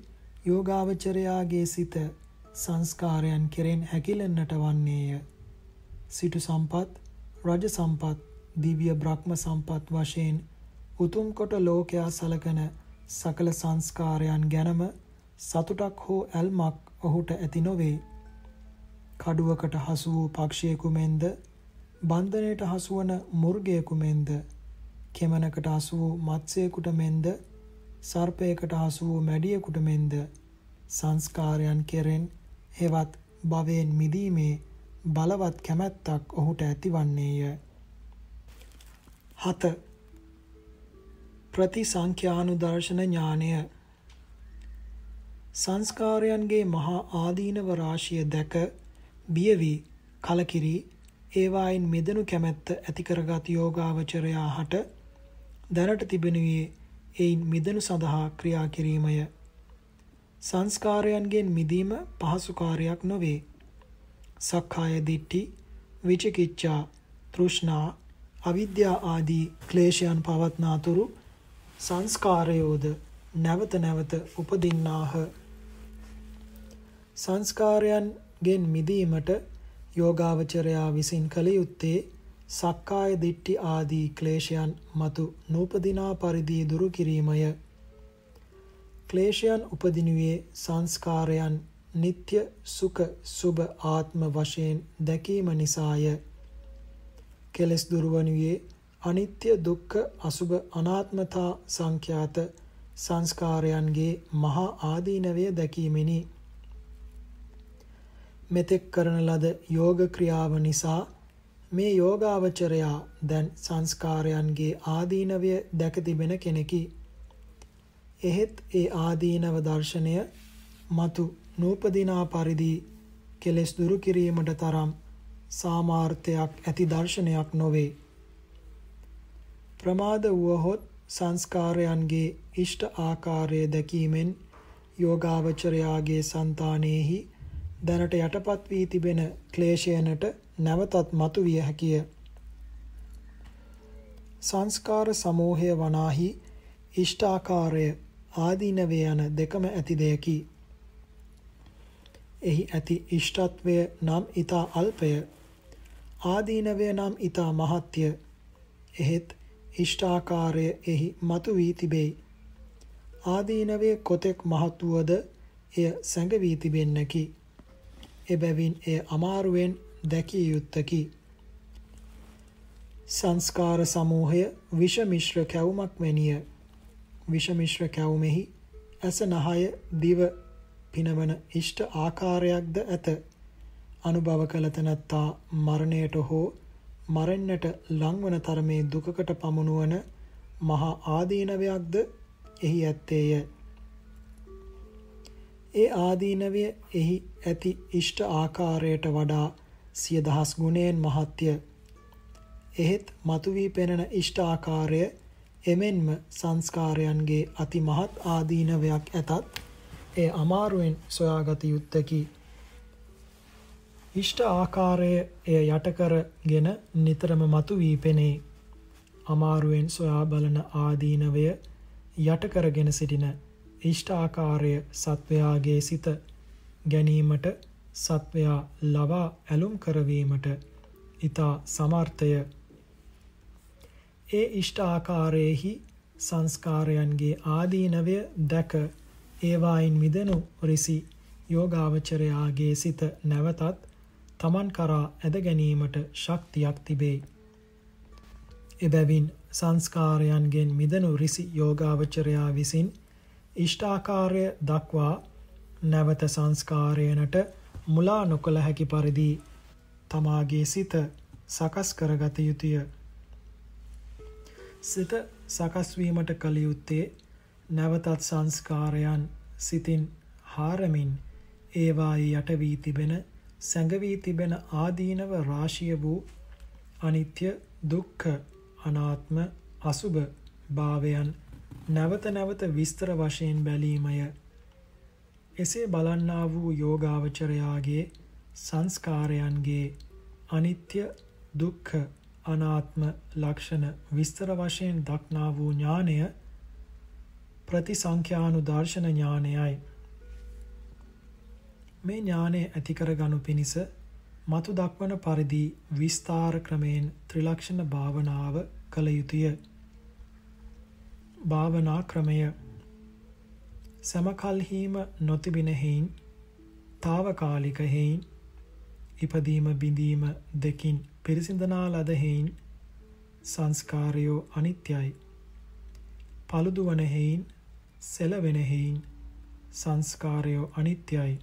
යෝගාවචරයාගේ සිත සංස්කාරයන් කෙරෙන් හැකිලෙන්නට වන්නේය. සිටු සම්පත්, රජ සම්පත්, දිව්‍ය බ්‍රහ්ම සම්පත් වශයෙන් උතුම් කොට ලෝකයා සලකන සකල සංස්කාරයන් ගැනම සතුටක් හෝ ඇල්මක් ඔහුට ඇති නොවේ. කඩුවකට හසු වූ පක්ෂියෙකු මෙන්ද බන්ධනයට හසුවන මුර්ගයෙකු මෙන්ද කෙමනකට හසු වූ මත්ස්‍යයෙකුට මෙන්ද සර්පයකට හසු වූ මැඩියෙකුට මෙන්ද සංස්කාරයන් කෙරෙන් හෙවත් භවයෙන් මිදීමේ බලවත් කැමැත්තක් ඔහුට ඇතිවන්නේය. 7 ප්‍රතිසංඛ්‍යානුදර්ශන ඥානය සංස්කාරයන්ගේ මහා ආදීනව රාශිය දැක බිය වී කලකිරී ඒවායින් මිදෙනු කැමැත්ත ඇති කරගත් යෝගාවචරයා හට දැනට තිබෙනුයේ එයින් මිදෙනු සඳහා ක්‍රියා කිරීමය. සංස්කාරයන්ගෙන් මිදීම පහසු කාර්යයක් නොවේ. සක්කාය දිට්ඨි, විචිකිච්ඡා, තෘෂ්ණා, අවිද්‍යා ආදී ක්ලේශයන් පවත්නාතුරු සංස්කාරයෝද නැවත නැවත උපදින්නාහ. සංස්කාරයන්ගෙන් මිදීමට යෝගාවචරයා විසින් කළ යුත්තේ සක්කාය දිට්ඨි ආදී ක්ලේශයන් මතු නූපදිනා පරිදි දුරු කිරීමය. ක්ලේශයන් උපදිනුවේ සංස්කාරයන් නিত্য සුඛ සුභ ආත්ම වශයෙන් දැකීම නිසාය. කෙලස් දුරවනුයේ අනිත්‍ය දුක්ඛ අසුභ අනාත්මතා සංඛ්‍යාත සංස්කාරයන්ගේ මහා ආදීනවය දැකීමෙනි. මෙතෙක් කරන ලද යෝග ක්‍රියාව නිසා මේ යෝගාවචරයා දැන් සංස්කාරයන්ගේ ආදීනවය දැක තිබෙන කෙනෙකි. එහෙත් ඒ ආදීනව දර්ශනය මතු නූපදිනා පරිදි කෙලෙස් දුරු කිරීමට තරම් සාමාර්ථයක් ඇති දර්ශනයක් නොවේ. ප්‍රමාද වුවහොත් සංස්කාරයන්ගේ ඉෂ්ට ආකාරය දැකීමෙන් යෝගාවචරයාගේ సంతානෙහි දැනට යටපත් වී තිබෙන ක්ලේශයනට නැවතත් මතු විය හැකිය. සංස්කාර සමූහය වනාහි ඉෂ්ඨාකාරය ආදීනවේ යන දෙකම ඇති දෙයකි. එහි ඇති ඉෂ්ටත්වය නම් ඊතා අල්පය ආදීනවය නම් ඊතා මහත්ය. එහෙත් ඉෂ්ඨාකාරය එහි මතු වී තිබේ. ආදීනවේ කොතෙක් මහත් වුවද එය සැඟවී තිබෙන්නකි. එබැවින් එය අමාරුවෙන් දැකිය යුත්තකි. සංස්කාර සමූහය විෂ මිශ්‍ර කැවුමක් වැනිය. විෂ මිශ්‍ර කැවුමෙහි ඇස නහය දිව පිනවන ඉෂ්ට ආකාරයක්ද ඇත. අනුභව කළ තැනැත්තා මරණයට හෝ මරෙන්නට ලංවන තරමේ දුකකට පමුණුවන මහා ආදීනවයක්ද එහි ඇත්තේය. ඒ ආදීනවය එහි ඇති ඉෂ්ට ආකාරයට වඩා සිය දහස් ගුණයෙන් මහත්ය. එහෙත් මතුවී පෙනෙන ඉෂ්ට ආකාරය එමෙන්ම සංස්කාරයන්ගේ අති මහත් ආදීනවයක් ඇතත් එය අමාරුවෙන් සොයාගත යුත්තකි. ඉෂ්ට ආකාරය එය යටකරගෙන නිතරම මතුවී පෙනේ. අමාරුවෙන් සොයා බලන ආදීනවය යටකරගෙන සිටින ඉෂ්ඨාකාරය සත්වයාගේ සිත ගැනීමට සත්වයා ලවා ඇලුම් කරවීමට ඊතා සමර්ථය ඒ ඉෂ්ඨාකාරයේහි සංස්කාරයන්ගේ ආදීනවය දැක ඒවායින් මිදෙනු රිසි යෝගාවචරයාගේ සිත නැවතත් තමන් කරා ඇද ගැනීමට ශක්තියක් තිබේ. එබැවින් සංස්කාරයන්ගෙන් මිදනු රිසි යෝගාවචරයා විසින් ඉෂ්ඨාකාරය දක්වා නැවත සංස්කාරයනට මුලා නොකළ හැකි පරිදි තමාගේ සිත සකස් කරගත යුතුය. සිත සකස් වීමට කල යුත්තේ නැවතත් සංස්කාරයන් සිතින් හාරමින් ඒවායි යට වී තිබෙන සැඟවී තිබෙන ආදීනව රාශිය වූ අනිත්‍ය දුක්ඛ අනාත්ම අසුභ භාවයන් නැවත නැවත විස්තර වශයෙන් බැලීමය. එසේ බලන්නා වූ යෝගාවචරයාගේ සංස්කාරයන්ගේ අනිත්‍ය දුක්ඛ අනාත්ම ලක්ෂණ විස්තර වශයෙන් දක්නා වූ ඥානය ප්‍රතිසංඛ්‍යානු දර්ශන ඥානයයි. මේ ඥානය ඇති කරගනු පිණිස මතු දක්වන පරිදි විස්තාර ක්‍රමයෙන් ත්‍රිලක්ෂණ භාවනාව කළ යුතුය. භාවනා ක්‍රමය සමකල්හිම නොතිබෙන හේයින් తాවකාලික හේයින් ඉපදීම බිඳීම දෙකින් පිරිසිඳනා ලද හේයින් සංස්කාරයෝ අනිත්‍යයි. paludu වන හේයින් සෙලවෙන හේයින් සංස්කාරයෝ අනිත්‍යයි.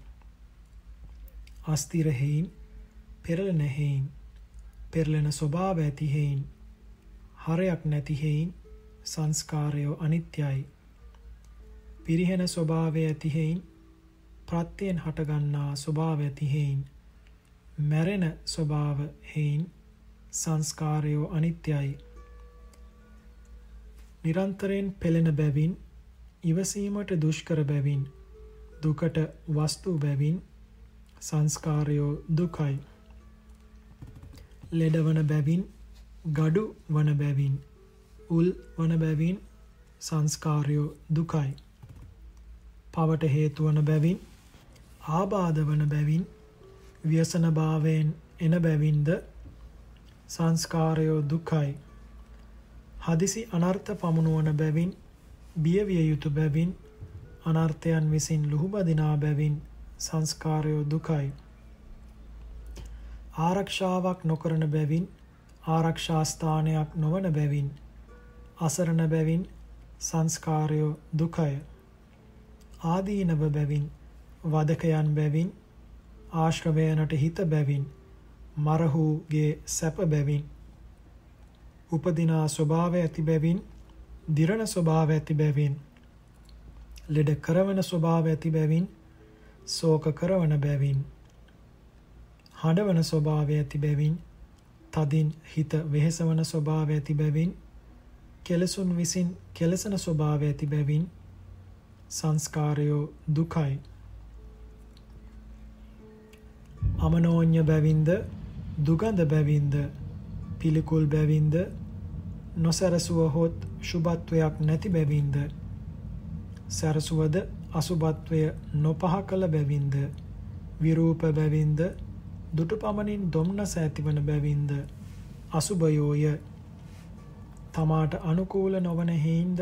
අස්තිර හේයින් පෙරළෙන හේයින් පෙරළෙන ස්වභාව ඇති හේයින් හරයක් නැති හේයින් සංස්කාරයෝ අනිත්‍යයි. පිරිහෙන ස්වභාවය ඇති හේයින් ප්‍රත්‍යයෙන් හටගන්නා ස්වභාව ඇති හේයින් මැරෙන ස්වභාව හේයින් සංස්කාරයෝ අනිත්‍යයි. නිරන්තරයෙන් පෙළෙන බැවින් ඉවසීමට දුෂ්කර බැවින් දුකට වස්තු බැවින් සංස්කාරයෝ දුකයි. ලෙඩවන බැවින් ගඩු වන බැවින් උල් වන බැවින් සංස්කාරයෝ දුකයි. පවට හේතුවන බැවින් ආබාධ වන බැවින් ව්‍යසනභාවයෙන් එන බැවින්ද සංස්කාරයෝ දුකයි. හදිසි අනර්ථ පමුණුවන බැවින් බියවිය යුතු බැවින් අනර්ථයන් විසින් ලුහුබදිනා බැවින් සංස්කාරයෝ දුකයි. ආරක්ෂාවක් නොකරන බැවින් ආරක්ෂාස්ථානයක් නොවන බැවින් අසරණ බැවින් සංස්කාරයෝ දුකය. ආදීනව බැවින් වදකයන් බැවින් ආශ්‍රවයනට හිත බැවින් මරහුගේ සැප බැවින් උපදිනා ස්වභාවය ඇති බැවින් දිරණ ස්වභාව ඇති බැවින් ලෙඩ කරවන ස්වභාව ඇති බැවින් ශෝක කරවන බැවින් හඬවන ස්වභාවය ඇති බැවින් තදින් හිත වෙහෙසවන ස්වභාවය ඇති බැවින් කෙලසුන් විසින් කෙලසන ස්වභාවය ඇති බැවින් සංස්කාරයෝ දුකයි. අමනෝඤ්‍ය බැවින්ද දුගඳ බැවින්ද පිළිකුල් බැවින්ද නොසැරසුව හොත් ශුභත්වයක් නැති බැවින්ද? සැරසුවද අසුභත්වය නොපහ කළ බැවින්ද? විරූප බැවින්ද? දුටු පමණින් දොම්නස ඇතිවන බැවින්ද? අසුභයෝය. තමාට අනුකූල නොවන හේින්ද?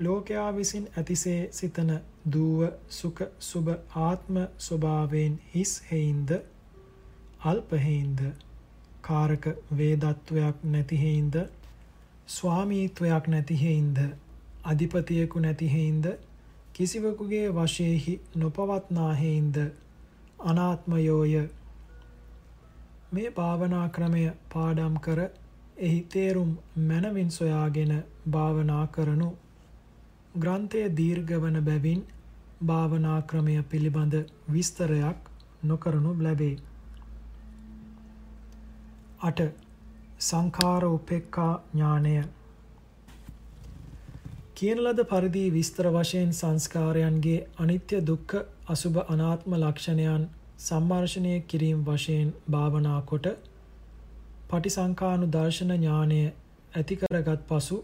ලෝකයා විසින් ඇතිසේ සිතන දූව සුඛ සුබ ආත්ම ස්වභාවයෙන් හිස් හේින්ද? අල්ප හේින්ද? කාරක වේදත්වයක් නැති හේින්ද? ස්වාමීත්වයක් නැති හේින්ද අධිපතියෙකු නැති හේින්ද කිසිවෙකුගේ වශයෙහි නොපවත්නා හේින්ද අනාත්මයෝය මේ භාවනා ක්‍රමය පාඩම් කර එහි තේරුම් මනවින් සොයාගෙන භාවනා කරනු ග්‍රන්ථය දීර්ඝ වන බැවින් භාවනා ක්‍රමය පිළිබඳ විස්තරයක් නොකරනු ලැබේ. 8. සංඛාර උපේක්ඛා ඥානය කියන ලද පරිදි විස්තර වශයෙන් සංස්කාරයන්ගේ අනිත්‍ය දුක්ඛ අසුභ අනාත්ම ලක්ෂණයන් සම්මර්ෂණය කිරීම වශයෙන් භාවනා කොට පටිසංකානු දර්ශන ඥානය ඇති කරගත් පසු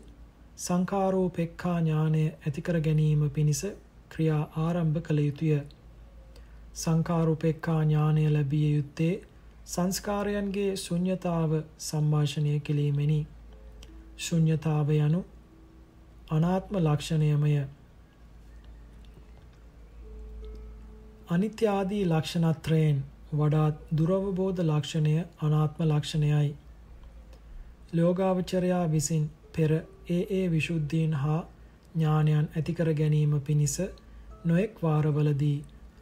සංඛාරෝපෙක්ඛා ඥානය ඇති කර ගැනීම පිණිස ක්‍රියා ආරම්භ කළ යුතුය. සංඛාරෝපෙක්ඛා ඥානය ලැබිය යුත්තේ සංස්කාරයන්ගේ ශුන්්‍යතාව සම්භාෂණය කිරීමෙනි. ශුන්්‍යතාව යනු අනාත්ම ලක්ෂණයමය. අනිත්‍ය ආදී ලක්ෂණත්‍රයෙන් වඩාත් දුරවබෝධ ලක්ෂණය අනාත්ම ලක්ෂණයයි. ලෝගාවචරයා විසින් පෙර ඒ ඒ විශුද්ධීන් හා ඥානයන් ඇතිකර ගැනීම පිණිස නොඑක් වාරවලදී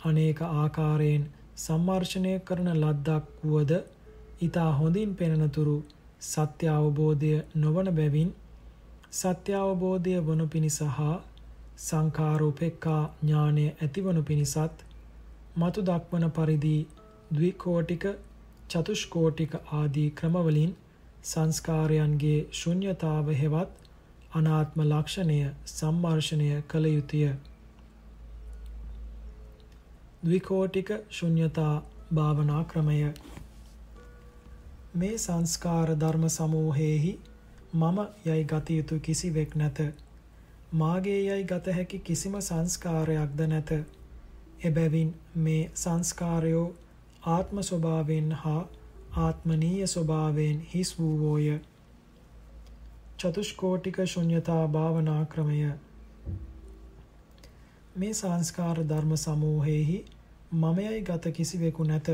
අනේක ආකාරයෙන් සම්මර්ෂණය කරන ලද්දක් වුවද ඊතා හොඳින් පෙනෙනතුරු සත්‍ය අවබෝධය නොවන බැවින් සත්‍ය අවබෝධය වනු පිණිස හා සංඛාරෝපේක්ඛා ඥානය ඇතිවනු පිණිසත් මතු දක්වන පරිදි ද්විකෝටික චතුෂ්කෝටික ආදී ක්‍රමවලින් සංස්කාරයන්ගේ ශුන්්‍යතාව හෙවත් අනාත්ම ලක්ෂණය සම්මර්ෂණය කළ යුතුය. ද්විකෝටික ශුන්්‍යතා භාවනා ක්‍රමය මේ සංස්කාර ධර්ම සමූහයෙහි මම යයි ගත යුතු කිසිවෙක් නැත. මාගේ යයි ගත හැකි කිසිම සංස්කාරයක්ද නැත. එබැවින් මේ සංස්කාරයෝ ආත්ම ස්වභාවයෙන් හා ආත්මනීය ස්වභාවයෙන් හිස් වූවෝය. චතුෂ්කෝටික ශුන්්‍යතා භාවනා ක්‍රමය මේ සංස්කාර ධර්ම සමූහයේහි මමයයි ගත කිසිවෙකු නැත.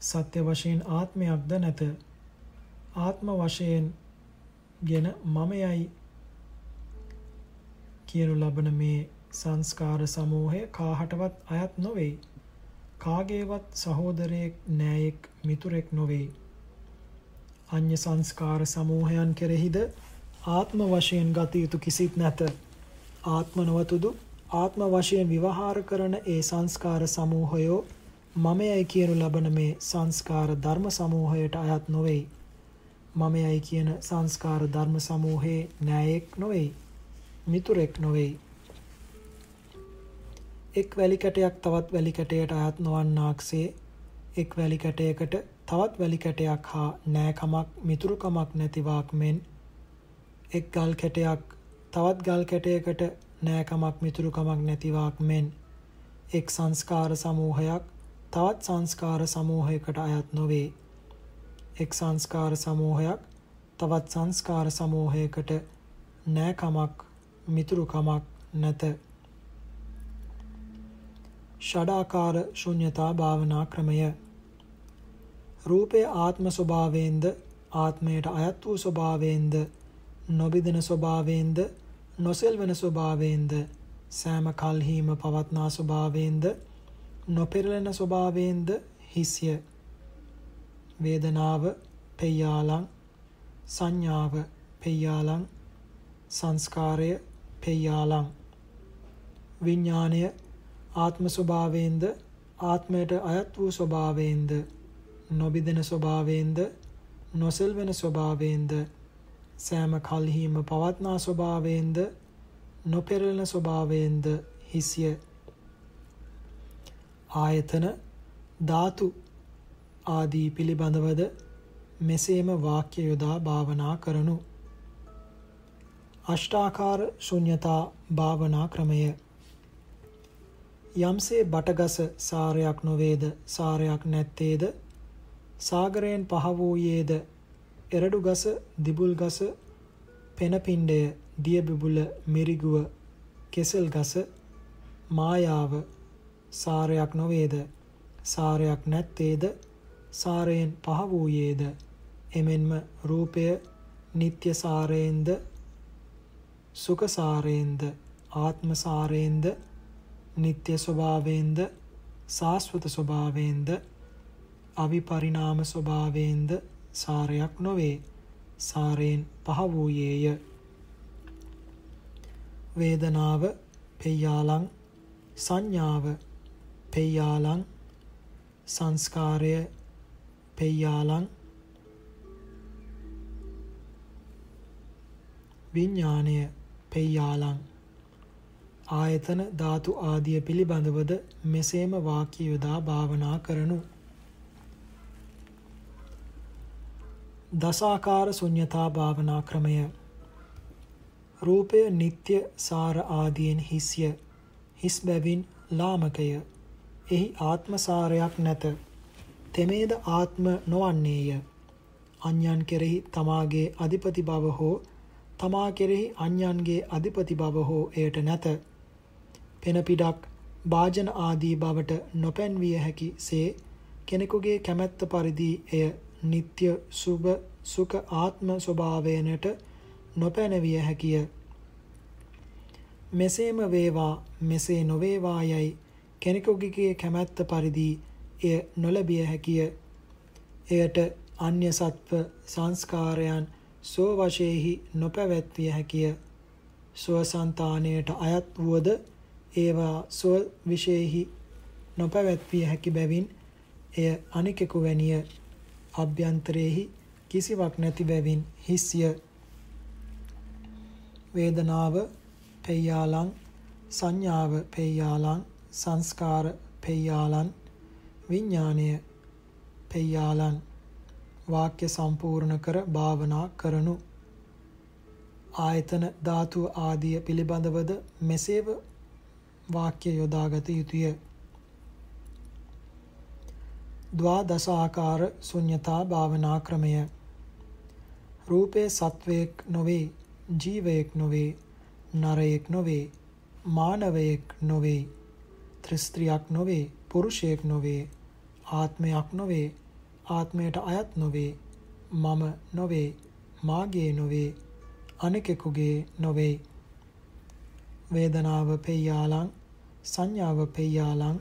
සත්‍ය වශයෙන් ආත්මයක්ද නැත. ආත්ම වශයෙන් ගෙන මමයයි කියනු ලබන මේ සංස්කාර සමූහය කාහටවත් අයත් නොවේ. කාගේවත් සහෝදරයෙක් නෑයෙක් මිතුරෙක් නොවේ. අන්‍ය සංස්කාර සමූහයන් කෙරෙහිද ආත්ම වශයෙන් ගත යුතු කිසිත් නැත. ආත්ම නොවතුදු ආත්ම වශයෙන් විවහාර කරන ඒ සංස්කාර සමූහයෝ මමයයි කියනු ලබන මේ සංස්කාර ධර්ම සමූහයට අයත් නොවේ. මමයයි කියන සංස්කාර ධර්ම සමූහයේ නෑයෙක් නොවේ. මිතුරෙක් නොවේ. එක් වැලි කැටයක් තවත් වැලි කැටයට අයත් නොවන්නාක්සේ එක් වැලි කැටයකට තවත් වැලි කැටයක් හා නෑකමක් මිතුරුකමක් නැතිවාක් මෙන් එක් ගල් කැටයක් තවත් ගල් කැටයකට නෑකමක් මිතුරුකමක් නැතිවාක් මෙන්. එක් සංස්කාර සමූහයක් තවත් සංස්කාර සමූහයකට අයත් නොවේ. එක් සංස්කාර සමූහයක් තවත් සංස්කාර සමූහයකට නෑකමක් මිතුරුකමක් නැත. ෂඩාකාර ශුන්්‍යතා භාවනා ක්‍රමය. රූපය ආත්ම ස්වභාවයෙන්ද ආත්මයට අයත් වූ ස්වභාවයෙන්ද නොබිදෙන ස්වභාවයෙන්ද නොසෙල්වන ස්වභාවයෙන්ද සෑම කල්හීම පවත්නා ස්වභාවයෙන්ද නොපෙරලෙන ස්වභාවයෙන්ද හිස්ය. වේදනාව පෙයාලං සංඥාව පෙයාලං සංස්කාරය පෙයාලං විඥාණය ආත්ම ස්වභාවයෙන්ද ආත්මයට අයත් වූ ස්වභාවයෙන්ද නොබිදෙන ස්වභාවයෙන්ද නොසෙල්වෙන ස්වභාවයෙන්ද සෑම කල්හිම පවත්නා ස්වභාවයෙන්ද නොපෙරළෙන ස්වභාවයෙන්ද හිසිය. ආයතන ධාතු ආදී පිළිබඳවද මෙසේම වාක්‍ය යොදා භාවනා කරනු. අෂ්ටාකාර ශුන්්‍යතා භාවනා ක්‍රමය. යම්සේ බටගස සාරයක් නොවේද සාරයක් නැත්තේද සාගරයෙන් පහ වූයේද එරඩු ගස දිබුල් ගස පෙනපිණ්ඩය දියබිබුල මිරිගුව කෙසල් ගස මායාව සාරයක් නොවේද? සාරයක් නැත්තේද? සාරයෙන් පහ වූයේද? එමෙන්ම රූපය නිත්‍ය සාරයෙන්ද? සුඛ සාරයෙන්ද? ආත්ම සාරයෙන්ද? නිත්‍ය ස්වභාවයෙන්ද? සාස්වත ස්වභාවයෙන්ද? අවිපරිණාම ස්වභාවයෙන්ද? සාරයක් නොවේ. සාරයෙන් පහ වූයේය. වේදනාව පෙය්‍යාලං සංඥාව පෙය්‍යාලං සංස්කාරය පෙය්‍යාලං විඥාණය පෙය්‍යාලං. ආයතන ධාතු ආදිය පිළිබඳවද මෙසේම වාක්‍ය යොදා භාවනා කරනු. දසාකාර ශුන්්‍යතා භාවනා ක්‍රමය. රූපය නিত্য සාර ආදියෙන් හිස්ය හිස් බැවින් ලාමකය. එහි ආත්ම සාරයක් නැත. තෙමේද ආත්ම නොවන්නේය. අඤ්ඤන් කෙරෙහි තමාගේ අධිපති බව හෝ තමා කෙරෙහි අඤ්ඤන්ගේ අධිපති බව හෝ එයට නැත. පෙන පිටක් වාජන ආදී බවට නොපැන්විය හැකි සේ කෙනෙකුගේ කැමැත්ත පරිදි එය නিত্য සුභ සුඛ ආත්ම ස්වභාවයනට නොපැනවිය හැකිය. මෙසේම වේවා මෙසේ නොවේවා යයි කෙනෙකුගේ කැමැත්ත පරිදි එය නොලැබිය හැකිය. එයට අන්‍ය සත්ව සංස්කාරයන් සෝ වශයෙහි නොපැවැත්විය හැකිය. සුවසන්තානයට අයත් වුවද ඒවා සුව විශේෂෙහි නොපැවැත්විය හැකි බැවින් එය අනිකෙකු වැනිය. අභ්‍යන්තරයේහි කිසිවක් නැති බැවින් හිස්ය. වේදනාව පෙය්‍යාලං සංඥාව පෙය්‍යාලං සංස්කාර පෙය්‍යාලං විඥාණය පෙය්‍යාලං. වාක්‍ය සම්පූර්ණ කර භාවනා කරනු. ආයතන ධාතු ආදිය පිළිබඳවද මෙසේව වාක්‍ය යොදාගත යුතුය. ද්වාදස ආකාර ශුන්්‍යතා භාවනා ක්‍රමය රූපේ සත්වයක් නොවේ ජීවයක් නොවේ නරයෙක් නොවේ මානවයෙක් නොවේ. ත්‍රිස්ත්‍රියක් නොවේ. පුරුෂයෙක් නොවේ. ආත්මයක් නොවේ. ආත්මයට අයත් නොවේ. මම නොවේ. මාගේ නොවේ. අනෙකෙකුගේ නොවේ. වේදනාව පෙය්‍යාලං සංඥාව පෙය්‍යාලං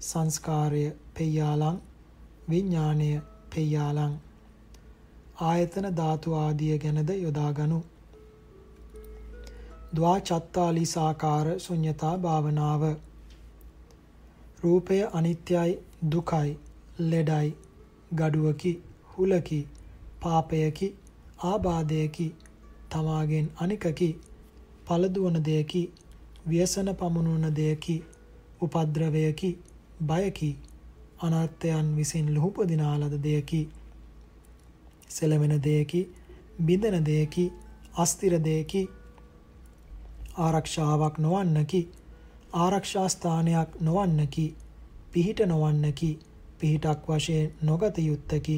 සංස්කාරය පෙය්‍යාලං විඥාණය පෙය්‍යාලං. ආයතන ධාතු ආදිය ගැනද යොදාගනු. ද්වා චත්තාලිසාකාර ශුන්්‍යතා භාවනාව. රූපය අනිත්‍යයි දුකයි ලෙඩයි ගඩුවකි හුලකි පාපයකි ආබාධයකි තමාගෙන් අනිකකි පළදුවන දෙයකි ව්‍යසන පමුණුවන දෙයකි උපද්‍රවයකි බයකි. අනර්ථයන් විසින් ලුහුපදිනා ලද දෙයකි. සෙලවෙන දෙයකි බිඳෙන දෙයකි අස්තිර දෙයකි ආරක්ෂාවක් නොවන්නකි ආරක්ෂා ස්ථානයක් නොවන්නකි පිහිට නොවන්නකි පිහිටක් වශයෙන් නොගත යුත්තකි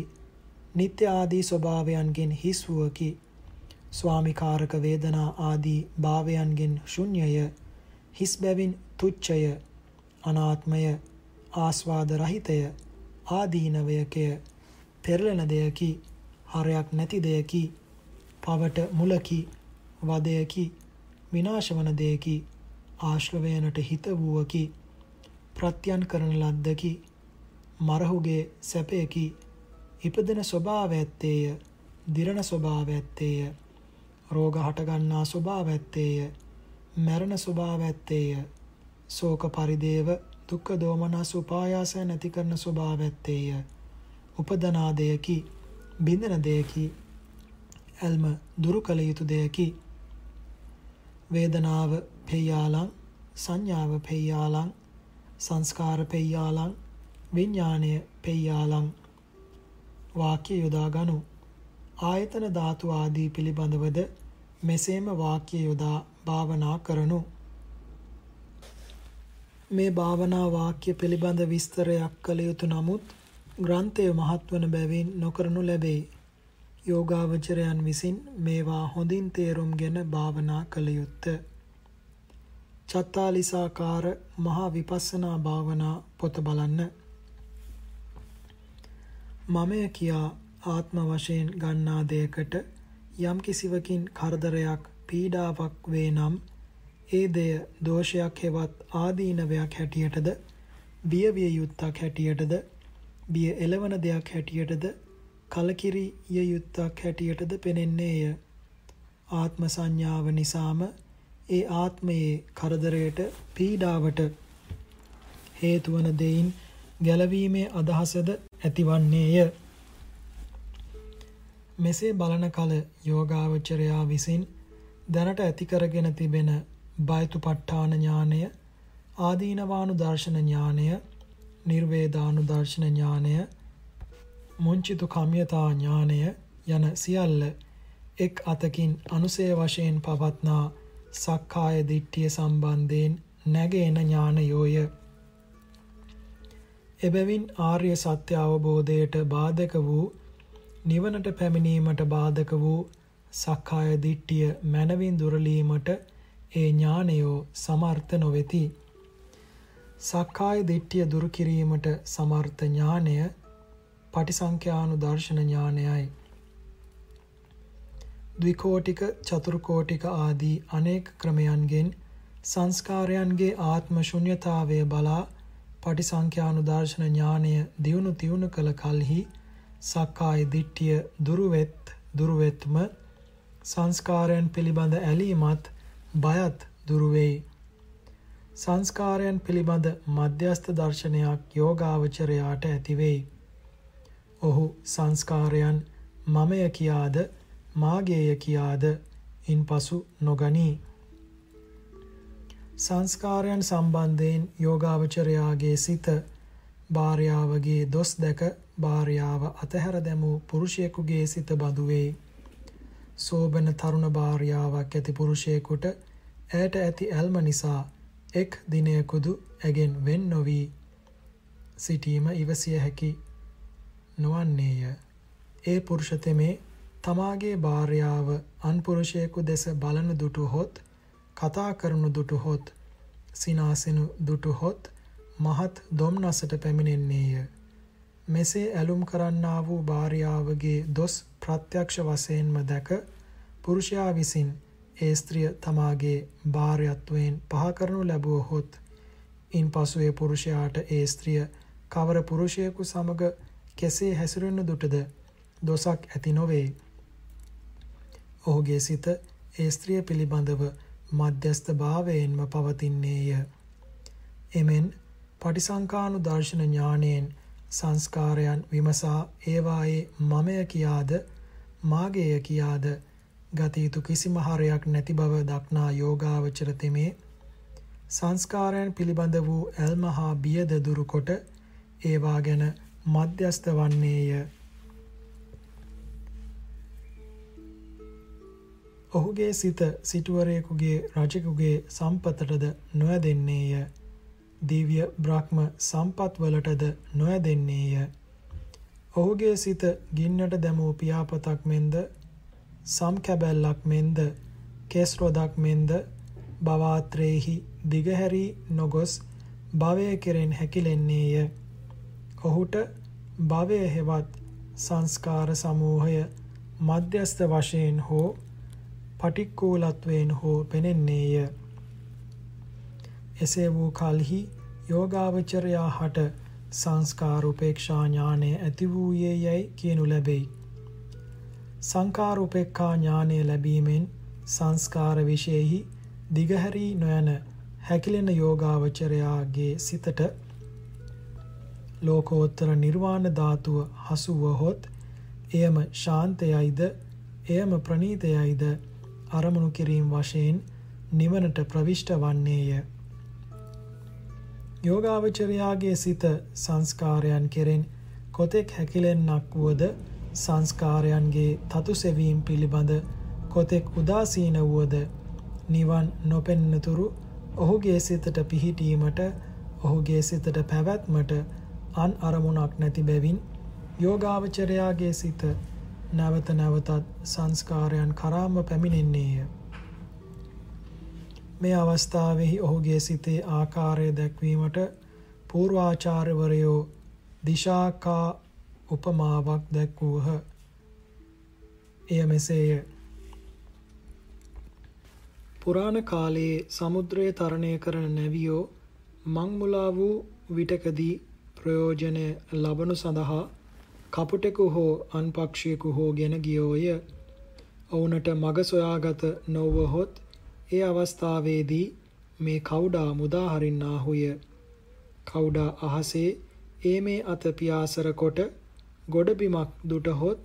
නිත්‍ය ආදී ස්වභාවයන්ගෙන් හිස් වූවකි ස්වාමිකාරක වේදනා ආදී භාවයන්ගෙන් ශුන්‍යය හිස් බැවින් තුච්ඡය අනාත්මය ආස්වාද රහිතය ආදීනවයකය පෙරලෙන දෙයකි හරයක් නැති දෙයකි පවට මුලකි වදයකි විනාශ වන දෙයකි ආශ්‍රවයනට හිත වූවකි ප්‍රත්‍යයන් කරන ලද්දකි මරහුගේ සැපයකි ඉපදෙන ස්වභාව ඇත්තේය දිරණ ස්වභාව ඇත්තේය රෝග හටගන්නා ස්වභාව ඇත්තේය මරණ ස්වභාව ඇත්තේය. ශෝක පරිදේව දුක්ඛ දෝමනස් උපායාස නැති කරන ස්වභාව ඇත්තේය. උපදනා දෙයකි බින්දන දෙයකි ඇල්ම දුරු කළ යුතු දෙයකි. වේදනාව පෙය්‍යාලං සංඥාව පෙය්‍යාලං සංස්කාර පෙය්‍යාලං විඥාණය පෙය්‍යාලං වාක්‍ය යොදා ගනු ආයතන ධාතු ආදී පිළිබඳවද මෙසේම වාක්‍ය යොදා භාවනා කරනු. මේ භාවනා වාක්‍ය පිළිබඳ විස්තරයක් කළ යුතු නමුත් ග්‍රන්ථය මහත් වන බැවින් නොකරනු ලැබේ. යෝගාවචරයන් විසින් මේවා හොඳින් තේරුම්ගෙන භාවනා කළ යුත්ත. චත්තාලිසාකාර මහා විපස්සනා භාවනා පොත බලන්න. මමය කියා ආත්ම වශයෙන් ගන්නා දෙයකට යම් කිසිවකින් කරදරයක් පීඩාවක් වේ නම් ඒ දෙය දෝෂයක් හෙවත් ආදීනවයක් හැටියටද බිය විය යුත්තක් හැටියටද බිය එළවන දෙයක් හැටියටද කලකිරිය යුත්තක් හැටියටද පෙනෙන්නේය. ආත්ම සංඥාව නිසාම ඒ ආත්මයේ කරදරයට පීඩාවට හේතු වන දෙයින් ගැලවීමේ අදහසද ඇතිවන්නේය. මෙසේ බලන කල යෝගාවචරයා විසින් දැනට ඇති කරගෙන තිබෙන බයතුපට්ඨාන ඥානය ආදීනවානු දර්ශන ඥානය නිර්වේදානු දර්ශන ඥානය මුංචිතු කම්යතා ඥානය යන සියල්ල එක් අතකින් අනුසය වශයෙන් පවත්නා සක්කාය දිට්ඨිය සම්බන්ධයෙන් නැගෙන ඥානයෝය. එබැවින් ආර්ය සත්‍ය අවබෝධයට බාධක වූ නිවනට පැමිණීමට බාධක වූ සක්කාය දිට්ඨිය මනවින් දුරලීමට ඒ ඥානයෝ සමර්ථ නොවේති. සක්කාය දිට්ඨිය දුරු කිරීමට සමර්ථ ඥානය පටිසංඛ්‍යානු දර්ශන ඥානයයි. ද්විකෝටික චතුර්කෝටික ආදී අනේක ක්‍රමයන්ගෙන් සංස්කාරයන්ගේ ආත්ම ශුන්්‍යතාවය බලා පටිසංඛ්‍යානු දර්ශන ඥානය දියුණු තියුණු කළ කල්හි සක්කාය දිට්ඨිය දුරුවෙත් දුරුවෙත්ම සංස්කාරයන් පිළිබඳ ඇලීමත් බයත් දුරු වෙයි. සංස්කාරයන් පිළිබඳ මධ්‍යස්ථ දර්ශනයක් යෝගාවචරයාට ඇති වෙයි. ඔහු සංස්කාරයන් මමය කියාද මාගේය කියාද ඉන්පසු නොගනී. සංස්කාරයන් සම්බන්ධයෙන් යෝගාවචරයාගේ සිත භාර්යාවගේ දොස් දැක භාර්යාව අතහැර දැමූ පුරුෂයෙකුගේ සිත බඳු වෙයි. සෝබන තරුණ භාර්යාවක් ඇති පුරුෂයෙකුට ඇයට ඇති ඇල්ම නිසා එක් දිනයකුදු ඇගෙන් වෙන් නොවී සිටීම ඉවසිය හැකි නොවන්නේය. ඒ පුරුෂතෙමේ තමාගේ භාර්යාව අන්පුරුෂයෙකු දෙස බලන දුටු හොත් කතා කරනු දුටු හොත් සිනාසෙනු දුටුහොත් මහත් දොම්නසට පැමිණෙන්නේය. මෙසේ ඇලුම් කරන්නා වූ භාර්යාවගේ දොස් ප්‍රත්‍යක්ෂ වශයෙන්ම දැක පුරුෂයා විසින් ඒ ස්ත්‍රිය තමාගේ භාර්යත්වයෙන් පහ කරනු ලැබුවහොත් ඉන්පසු ඒ පුරුෂයාට ඒ ස්ත්‍රිය කවර පුරුෂයෙකු සමග කෙසේ හැසිරෙනු දුටද දොසක් ඇති නොවේ. ඔහුගේ සිත ඒ ස්ත්‍රිය පිළිබඳව මධ්‍යස්ථ භාවයෙන්ම පවතින්නේය. එමෙන් පටිසංකානු දර්ශන ඥාණයෙන් සංස්කාරයන් විමසා ඒවායේ මමය කියාද මාගේය කියාද ගත යුතු කිසිම හරයක් නැති බව දක්නා යෝගාවචර තෙමේ සංස්කාරයන් පිළිබඳ වූ ඇල්ම හා බියද දුරු කොට ඒවා ගැන මධ්‍යස්ත වන්නේය. ඔහුගේ සිත සිටුවරයෙකුගේ රජෙකුගේ සම්පතටද නොයදෙන්නේය. දිව්‍ය බ්‍රහ්ම සම්පත්වලටද නොයදෙන්නේය. ඔහුගේ සිත ගින්නට දැමූ පියාපතක් මෙන්ද සම්කැබැල්ලක් මෙන්ද කෙස් රොදක් මෙන්ද භවාත්‍රේහි දිගහැරී නොගොස් භවය කෙරෙන් හැකිලෙන්නේය. ඔහුට භවය හෙවත් සංස්කාර සමූහය මධ්‍යස්ථ වශයෙන් හෝ පටික්කූලත්වයෙන් හෝ පෙනෙන්නේය. එසේ වූ කල්හි යෝගාවචරයා හට සංස්කාර උපේක්ෂා ඥානය ඇති වූයේ යැයි කියනු ලැබෙයි. සංකාර උපේක්ඛා ඥානය ලැබීමෙන් සංස්කාර විශේෂෙහි දිගහැරී නොයන හැකිලෙන යෝගාවචරයාගේ සිතට ලෝකෝත්තර නිර්වාණ ධාතුව හසු වහොත් එයම ශාන්තයයිද එයම ප්‍රණීතයයිද අරමුණු කිරීම වශයෙන් නිවනට ප්‍රවිෂ්ට වන්නේය. යෝගාවචරයාගේ සිත සංස්කාරයන් කෙරෙන් කොතෙක් හැකිලෙන්නක් වුවද සංස්කාරයන්ගේ තතු සෙවීම පිළිබඳ කොතෙක් උදාසීන වුවද නිවන් නොපෙන්නතුරු ඔහුගේ සිතට පිහිටීමට ඔහුගේ සිතට පැවැත්මට අන් අරමුණක් නැති බැවින් යෝගාවචරයාගේ සිත නැවත නැවතත් සංස්කාරයන් කරාම පැමිණෙන්නේය. මේ අවස්ථාවෙහි ඔහුගේ සිතේ ආකාරය දැක්වීමට පූර්වාචාර්යවරයෝ දිශාකා උපමාවක් දැක්වූහ. එය මෙසේය. පුරාණ කාලයේ සමුද්‍රය තරණය කරන නැවියෝ මංමුලා වූ විටකදී ප්‍රයෝජනය ලබනු සඳහා කපුටෙකු හෝ අන්පක්ෂයෙකු හෝ ගෙන ගියෝය. ඔවුනට මග සොයාගත නොවහොත් ඒ අවස්ථාවේදී මේ කවුඩා මුදා හරින්නාහුය. කවුඩා අහසේ ඒ මේ අත පියාසර කොට ගොඩබිමක් දුටහොත්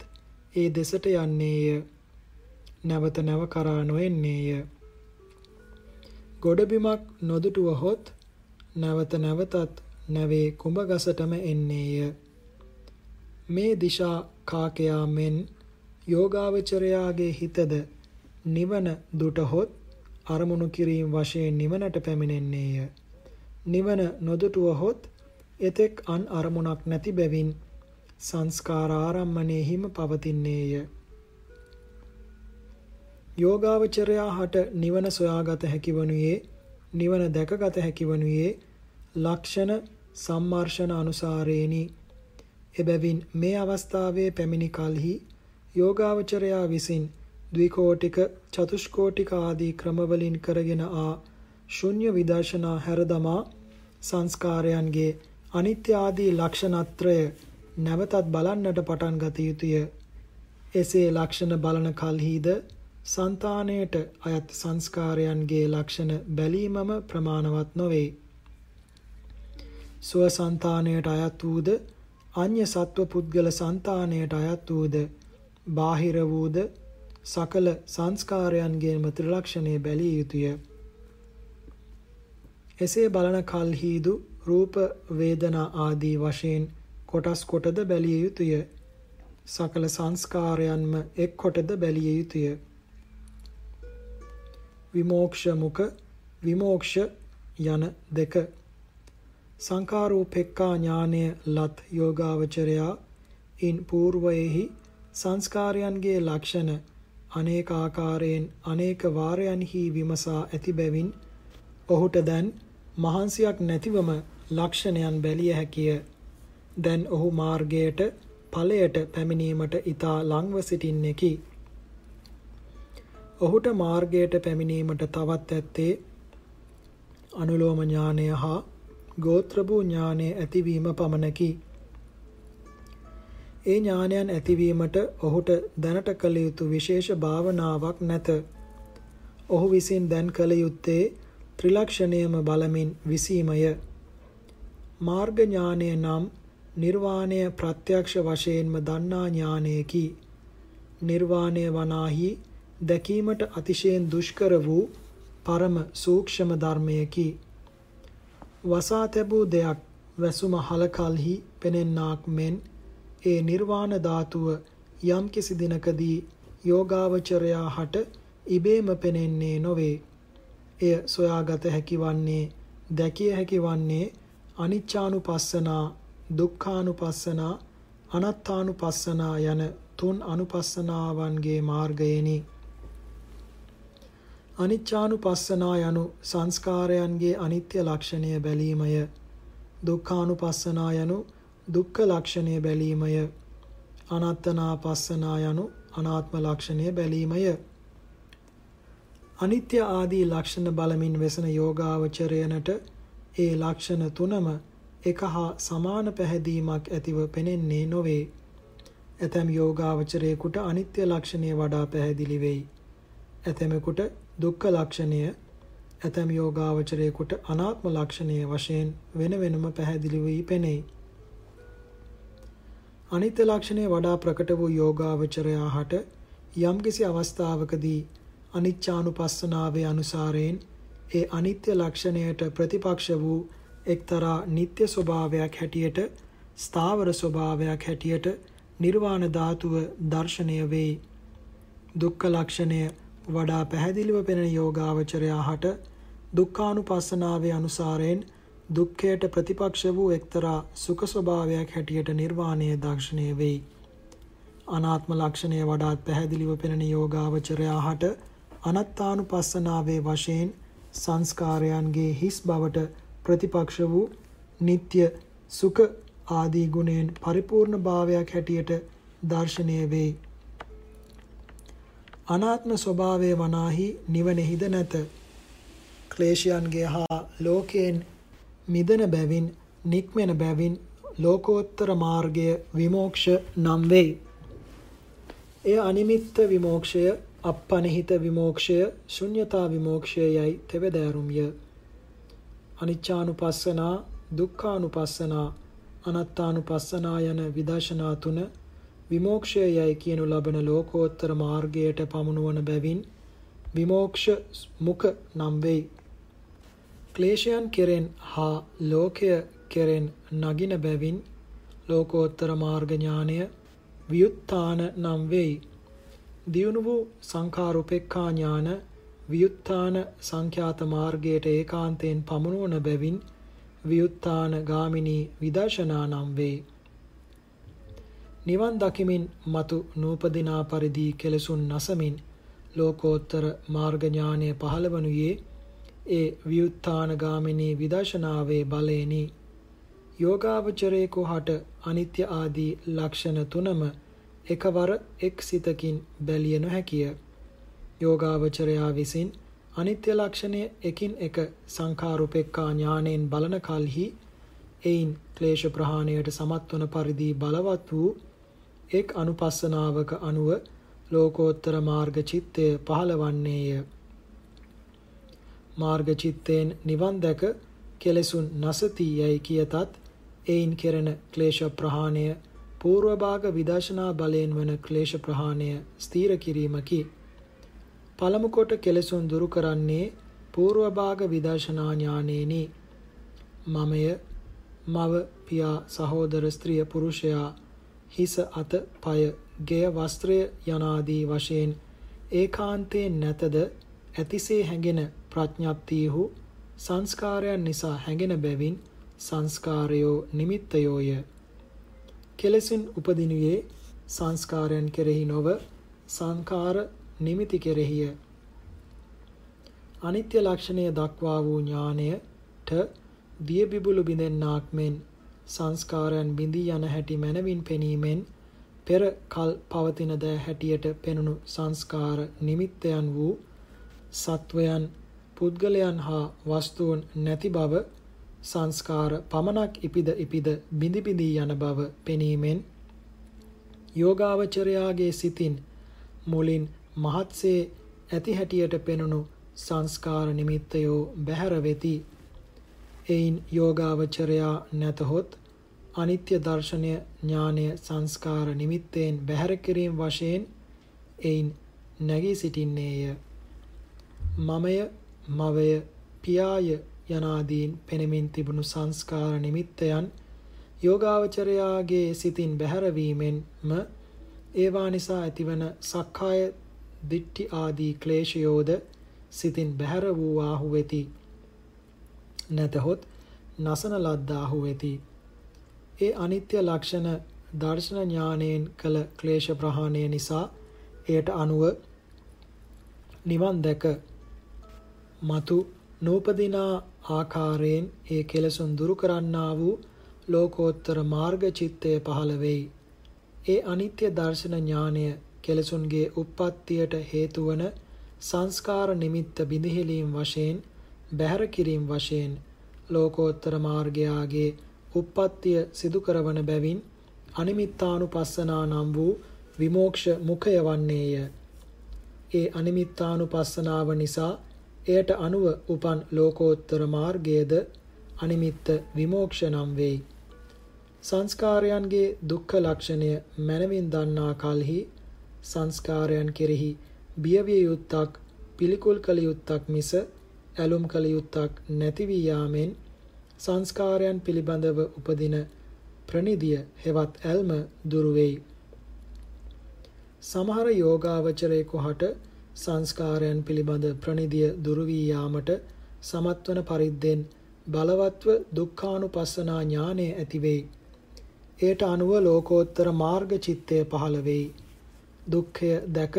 ඒ දෙසට යන්නේය. නැවත නැව කරා නොෙන්නේය. ගොඩබිමක් නොදුටුවහොත් නැවත නැවතත් නැවේ කුඹගසටම එන්නේය. මේ දිශා කාකයා මෙන් යෝගාවචරයාගේ හිතද නිවන දුටහොත් අරමුණු කිරීම වශයෙන් නිවනට පැමිණෙන්නේය. නිවන නොදුටුවහොත් එතෙක් අන් අරමුණක් නැති බැවින් සංස්කාර ආරම්මණයෙහිම පවතින්නේය. යෝගාවචරයා හට නිවන සොයාගත හැකි වනුයේ නිවන දැකගත හැකි වනුයේ ලක්ෂණ සම්මර්ෂණ අනුසාරේනි. එබැවින් මේ අවස්ථාවේ පැමිණි කලෙහි යෝගාවචරයා විසින් ද්විකෝටික චතුෂ්කෝටික ආදී ක්‍රමවලින් කරගෙන ආ ශුන්‍ය විදර්ශනා හැරදමා සංස්කාරයන්ගේ අනිත්‍ය ආදී ලක්ෂණත්‍රය නැවතත් බලන්නට පටන් ගත යුතුය. එසේ ලක්ෂණ බලන කල්හිද సంతාණයට අයත් සංස්කාරයන්ගේ ලක්ෂණ බැලීමම ප්‍රමාණවත් නොවේ. සුව సంతාණයට අයත් වූද අන්‍ය සත්ව පුද්ගල సంతාණයට අයත් වූද බාහිර වූද සකල සංස්කාරයන්ගේම ත්‍රිලක්ෂණය බැලිය යුතුය. එසේ බලන කල්හිදු රූප වේදනා ආදී වශයෙන් කොටස් කොටද බැලිය යුතුය. සකල සංස්කාරයන්ම එක් කොටද බැලිය යුතුය. විමෝක්ෂ මුක විමෝක්ෂ යන දෙක සංකාරූපෙක්කා ඥානය ලත් යෝගාවචරයා ඉන් పూర్වයේහි සංස්කාරයන්ගේ ලක්ෂණ අනේක ආකාරයෙන් අනේක වාරයන්හි විමසා ඇති බැවින් ඔහුට දැන් මහන්සියක් නැතිවම ලක්ෂණයන් බැලිය හැකිය. දැන් ඔහු මාර්ගයට ඵලයට පැමිණීමට ඊතා ලංව සිටින්නේකි. ඔහුට මාර්ගයට පැමිණීමට තවත් ඇත්තේ අනුලෝම ඥානය හා ගෝත්‍රභූ ඥානය ඇතිවීම පමණකි. ඒ ඥානයන් ඇතිවීමට ඔහුට දැනට කළ යුතු විශේෂ භාවනාවක් නැත. ඔහු විසින් දැන් කළ යුත්තේ ත්‍රිලක්ෂණයම බලමින් විසීමය. මාර්ග ඥානය නම් නිර්වාණය ප්‍රත්‍යක්ෂ වශයෙන්ම දන්නා ඥානයකි. නිර්වාණය වනාහි දැකීමට අතිශයින් දුෂ්කර වූ පරම සූක්ෂම ධර්මයකි. වසා තැබූ දෙයක් වැසුම හලකල්හි පෙනෙන්නාක් මෙන් ඒ නිර්වාණ ධාතුව යම් කිසි දිනකදී යෝගාවචරයා හට ඉබේම පෙනෙන්නේ නොවේ. එය සොයාගත හැකි වන්නේ දැකිය හැකි වන්නේ අනිච්චානුපස්සනා දුක්ඛානුපස්සනා අනාත්තානුපස්සනා යන තුන් අනුපස්සනාවන්ගේ මාර්ගයෙනි. අනිච්චානුපස්සනා යනු සංස්කාරයන්ගේ අනිත්‍ය ලක්ෂණය බැලීමය. දුක්ඛානුපස්සනා යනු දුක්ඛ ලක්ෂණය බැලීමය. අනාත්තනාපස්සනා යනු අනාත්ම ලක්ෂණය බැලීමය. අනිත්‍ය ආදී ලක්ෂණ බලමින් වෙසන යෝගාවචරයනට ඒ ලක්ෂණ තුනම එක හා සමාන පැහැදීමක් ඇතිව පෙනෙන්නේ නොවේ. ඇතැම් යෝගාවචරයෙකුට අනිත්‍ය ලක්ෂණය වඩා පැහැදිලි වෙයි. ඇතැමෙකුට දුක්ඛ ලක්ෂණය ඇතැම් යෝගාවචරයෙකුට අනාත්ම ලක්ෂණය වශයෙන් වෙන වෙනම පැහැදිලි වී පෙනෙයි. අනිත්‍ය ලක්ෂණය වඩා ප්‍රකට වූ යෝගාවචරයා හට යම්කිසි අවස්ථාවකදී අනිච්චානුපස්සනාවේ අනුසාරයෙන් ඒ අනිත්‍ය ලක්ෂණයට ප්‍රතිපක්ෂ වූ එක්තරා නিত্য ස්වභාවයක් හැටියට ස්ථාවර ස්වභාවයක් හැටියට නිර්වාණ ධාතුව දර්ශනය වෙයි. දුක්ඛ ලක්ෂණය වඩා පැහැදිලිව පෙනෙන යෝගාවචරයා හට දුක්ඛානුපස්සනාවේ අනුසාරයෙන් දුක්ඛයට ප්‍රතිපක්ෂ වූ එක්තරා සුඛ ස්වභාවයක් හැටියට නිර්වාණය දර්ශනය වෙයි. අනාත්ම ලක්ෂණය වඩාත් පැහැදිලිව පෙනෙන යෝගාවචරයා හට අනත්තානුපස්සනාවේ වශයෙන් සංස්කාරයන්ගේ හිස් බවට ප්‍රතිපක්ෂ වූ නিত্য සුඛ ආදී ගුණෙන් පරිපූර්ණ භාවයක් හැටියට දර්ශනය වෙයි. අනාත්ම ස්වභාවය වනාහි නිවනෙහිද නැත. ක්ලේශයන්ගේ හා ලෝකයෙන් මිදෙන බැවින් නික්මෙන බැවින් ලෝකෝත්තර මාර්ගය විමෝක්ෂ නම් වෙයි. එය අනිමිත්ත විමෝක්ෂය, අප්පනිහිත විමෝක්ෂය, ශුන්්‍යතා විමෝක්ෂය යයි තෙවදෑරුම්ය. අනිච්චානුපස්සනා, දුක්ඛානුපස්සනා, අනත්තානුපස්සනා යන විදර්ශනා තුන විමෝක්ෂය යයි කියනු ලබන ලෝකෝත්තර මාර්ගයට පමුණුවන බැවින් විමෝක්ෂ මුඛ නම් වෙයි. ක්ලේශයන් කෙරෙන් හා ලෝකය කෙරෙන් නගින බැවින් ලෝකෝත්තර මාර්ග ඥානය වියුත්තාන නම් වෙයි. දියුණු වූ සංඛාරුපෙක්ඛා ඥාන වියුත්තාන සංඛ්‍යාත මාර්ගයට ඒකාන්තයෙන් පමුණුවන බැවින් වියුත්තාන ගාමිනී විදර්ශනා නම් වෙයි. නිවන් දකිමින් මතු නූපදිනා පරිදි කෙලසුන් නසමින් ලෝකෝත්තර මාර්ග ඥානය පහළවනුයේ ඒ ව්‍යුත්ථානගාමිනී විදර්ශනාවේ බලේනි යෝගාවචරයේ හට අනිත්‍ය ආදී ලක්ෂණ තුනම එකවර එක් සිතකින් බැලිය නොහැකිය. යෝගාවචරයා විසින් අනිත්‍ය ලක්ෂණය එකින් එක සංඛාරුපෙක්ඛා ඥාණයෙන් බලන කලෙහි එයින් ක්ලේශ ප්‍රහාණයට සමත් වන පරිදි බලවත් වූ එක් අනුපස්සනාවක අනුව ලෝකෝත්තර මාර්ග චිත්තය පහළවන්නේය මාර්ගචිත්තයෙන් නිවන් දැක කෙලෙසුන් නසතියයි කියතත් එයින් කෙරෙන ක්ලේශ ප්‍රහාණය పూర్ව භාග විදර්ශනා බලයෙන් වන ක්ලේශ ප්‍රහාණය ස්ථීර කිරීමකි. පළමු කොට කෙලෙසුන් දුරු කරන්නේ పూర్ව භාග විදර්ශනා ඥානෙනි. මමය මව පියා සහෝදර ස්ත්‍රිය පුරුෂයා හිස අත පය ගෙය වස්ත්‍රය යනාදී වශයෙන් ඒකාන්තයෙන් නැතද ඇතිසේ හැඟෙන ප්‍රඥප්තියහු සංස්කාරයන් නිසා හැඟෙන බැවින් සංස්කාරයෝ නිමිත්තයෝය. කෙලෙසින් උපදිනුයේ සංස්කාරයන් කෙරෙහි නොව සංකාර නිමිති කෙරෙහිය. අනිත්‍ය ලක්ෂණය දක්වා වූ ඥානය දිය බිබුලු බිඳෙන්නාක් මෙන් සංස්කාරයන් බිඳී යන හැටි මනවින් පෙනීමෙන් පෙර කල් පවතින ද හැටියට පෙනුණු සංස්කාර නිමිත්තයන් වූ සත්වයන් පුද්ගලයන් හා වස්තුන් නැති බව සංස්කාර පමණක් ඉපිද ඉපිද බිඳි බිඳී යන බව පෙනීමෙන් යෝගාවචරයාගේ සිතින් මුලින් මහත්සේ ඇති හැටියට පෙනුණු සංස්කාර නිමිත්තයෝ බැහැර වෙති. එයින් යෝගාවචරයා නැතහොත් අනිත්‍ය දර්ශනය ඥානය සංස්කාර නිමිත්තෙන් බැහැර කිරීම වශයෙන් එයින් නැගී සිටින්නේය. මමය මවය පියාය යනාදීන් පෙනෙමින් තිබුණු සංස්කාර නිමිත්තයන් යෝගාවචරයාගේ සිතින් බැහැරවීමෙන්ම ඒවා නිසා ඇතිවන සක්කාය දිට්ඨි ආදී ක්ලේශයෝද සිතින් බැහැර වූ ආහු වෙති. නැතහොත් නසන ලද්දාහු වෙති. ඒ අනිත්‍ය ලක්ෂණ දර්ශන ඥානයෙන් කළ ක්ලේශ ප්‍රහාණය නිසා එයට අනුව නිවන් දැක మතු නූපදිනා ආකාරයෙන් ඒ කෙලසුන් දුරු කරන්නා වූ ලෝකෝත්තර මාර්ග චිත්තය පහළ වෙයි. ඒ අනිත්‍ය දර්ශන ඥානය කෙලසුන්ගේ උප්පත්තියට හේතු වන සංස්කාර නිමිත්ත බිඳහිලීම් වශයෙන් බැහැර කිරීම වශයෙන් ලෝකෝත්තර මාර්ගයාගේ උප්පත්තිය සිදු කරවන බැවින් අනිමිත්තානුපස්සනා නම් වූ විමෝක්ෂ මුඛය වන්නේය. ඒ අනිමිත්තානුපස්සනාව නිසා එයට අනුව උපන් ලෝකෝත්තර මාර්ගයේද අනිමිත්ත විමෝක්ෂ නම් වෙයි. සංස්කාරයන්ගේ දුක්ඛ ලක්ෂණය මනවින් දන්නා කලෙහි සංස්කාරයන් කෙරෙහි බියවිය යුත්තක් පිළිකුල් කළ යුත්තක් මිස ඇලුම් කළ යුත්තක් නැති වී යාමෙන් සංස්කාරයන් පිළිබඳව උපදින ප්‍රනිදිය හෙවත් ඇල්ම දුරු වෙයි. සමහර යෝගාවචරයෙකු හට සංස්කාරයන් පිළිබඳ ප්‍රනිදිය දුරු වී යාමට සමත්වන පරිද්දෙන් බලවත්ව දුක්ඛානුපස්සනා ඥානය ඇති වෙයි. එයට අනුව ලෝකෝත්තර මාර්ග චිත්තය පහළ වෙයි. දුක්ඛය දැක